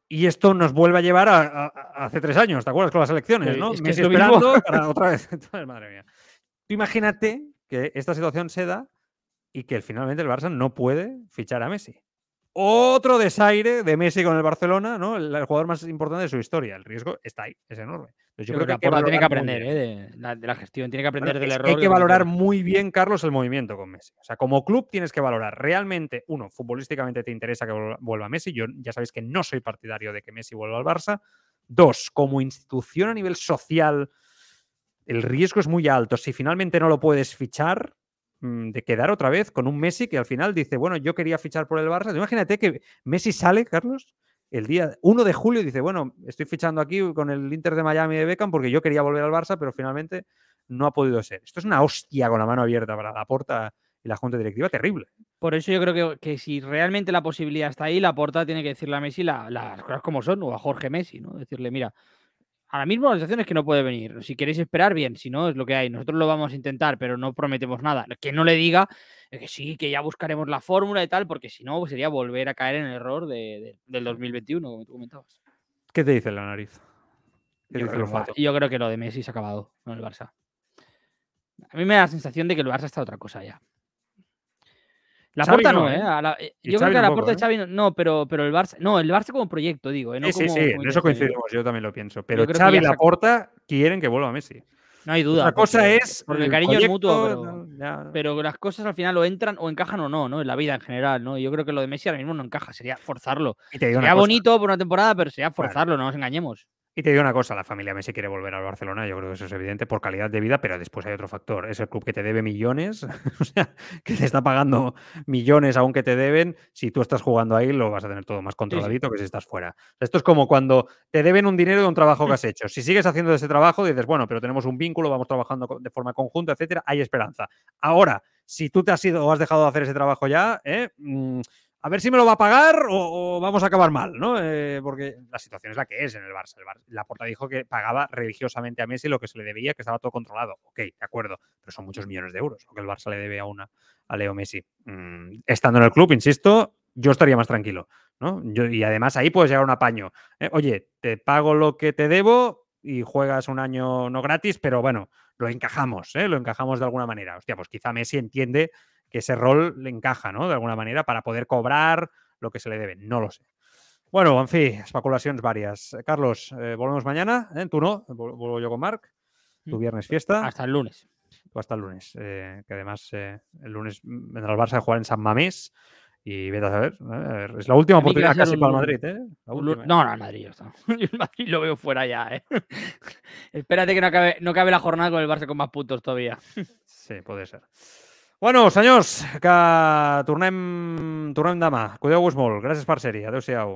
B: Y esto nos vuelve a llevar a, hace tres años, ¿te acuerdas con las elecciones? ¿no?
C: Es que esperando para
B: otra vez. Madre mía. Tú imagínate que esta situación se da y que finalmente el Barça no puede fichar a Messi otro desaire de Messi con el Barcelona, ¿no? El, jugador más importante de su historia. El riesgo está ahí, es enorme.
C: yo, creo, que, que tiene que aprender ¿eh? de, la, gestión, tiene que aprender del error.
B: Hay que valorar muy bien, Carlos, el movimiento con Messi. O sea, como club tienes que valorar realmente, uno, futbolísticamente te interesa que vuelva Messi. Yo ya sabéis que no soy partidario de que Messi vuelva al Barça. Dos, como institución a nivel social, el riesgo es muy alto. Si finalmente no lo puedes fichar, de quedar otra vez con un Messi que al final dice, bueno, yo quería fichar por el Barça. Imagínate que Messi sale, Carlos, el día 1 de julio y dice, bueno, estoy fichando aquí con el Inter de Miami de Beckham porque yo quería volver al Barça, pero finalmente no ha podido ser. Esto es una hostia con la mano abierta para la porta y la junta directiva, terrible.
C: Por eso yo creo que, si realmente la posibilidad está ahí, la porta tiene que decirle a Messi las cosas como son, o a Jorge Messi, ¿no? Decirle, mira, Ahora mismo la situación es que no puede venir. Si queréis esperar, bien. Si no, es lo que hay. Nosotros lo vamos a intentar, pero no prometemos nada. Que no le diga que sí, que ya buscaremos la fórmula y tal, porque si no, sería volver a caer en el error del 2021, como tú comentabas.
B: ¿Qué te dice la nariz?
C: Yo creo, que, lo de Messi se ha acabado con el Barça. A mí me da la sensación de que el Barça está otra cosa ya. La puerta no, ¿eh? ¿eh? eh yo creo que la puerta de ¿eh? Xavi no, pero, pero el Barça. No, el Barça como proyecto, digo.
B: sí, sí, sí, en eso coincidimos, yo también lo pienso. Pero Xavi y la puerta quieren que vuelva a Messi.
C: No hay duda.
B: La cosa es.
C: Porque el cariño es mutuo, pero, las cosas al final o entran o encajan o no, ¿no? En la vida en general, ¿no? Yo creo que lo de Messi ahora mismo no encaja, sería forzarlo. Sería bonito por una temporada, pero sería forzarlo, no nos engañemos.
B: Y te digo una cosa, la familia Messi quiere volver al Barcelona, yo creo que eso es evidente por calidad de vida, pero después hay otro factor, es el club que te debe millones, o sea, que te está pagando millones aunque te deben, si tú estás jugando ahí lo vas a tener todo más controladito que si estás fuera. Esto es como cuando te deben un dinero de un trabajo que has hecho. Si sigues haciendo ese trabajo, dices, bueno, pero tenemos un vínculo, vamos trabajando de forma conjunta, etcétera, hay esperanza. Ahora, si tú te has ido o has dejado de hacer ese trabajo ya, ¿eh? A ver si me lo va a pagar o, vamos a acabar mal, ¿no? Eh, porque la situación es la que es en el Barça. La Porta dijo que pagaba religiosamente a Messi lo que se le debía, que estaba todo controlado. Ok, de acuerdo, pero son muchos millones de euros lo que el Barça le debe a, una, a Leo Messi. Mm, estando en el club, insisto, yo estaría más tranquilo, ¿no? y además ahí puedes llegar a un apaño. ¿eh? oye, te pago lo que te debo y juegas un año no gratis, pero bueno, lo encajamos, ¿eh? lo encajamos de alguna manera. Hostia, pues quizá Messi entiende que ese rol le encaja, ¿no? De alguna manera, para poder cobrar lo que se le debe. No lo sé. Bueno, en fin, especulaciones varias. Eh, Carlos, eh, volvemos mañana. ¿eh? Tú no, vuelvo yo con Marc. Tu mm. viernes fiesta.
C: Hasta el lunes.
B: Tú hasta el lunes. que además el lunes vendrá el Barça a jugar en San Mamés. Y vete a saber, es la última oportunidad casi para el Madrid, ¿eh?
C: No, no, el Madrid ya está. el Madrid lo veo fuera ya, ¿eh? Espérate que no acabe, no cabe la jornada con el Barça con más puntos todavía.
B: sí, puede ser. Bueno, senyors, que tornem, tornem demà. Cuideu-vos molt. Gràcies per ser-hi. Adéu-siau.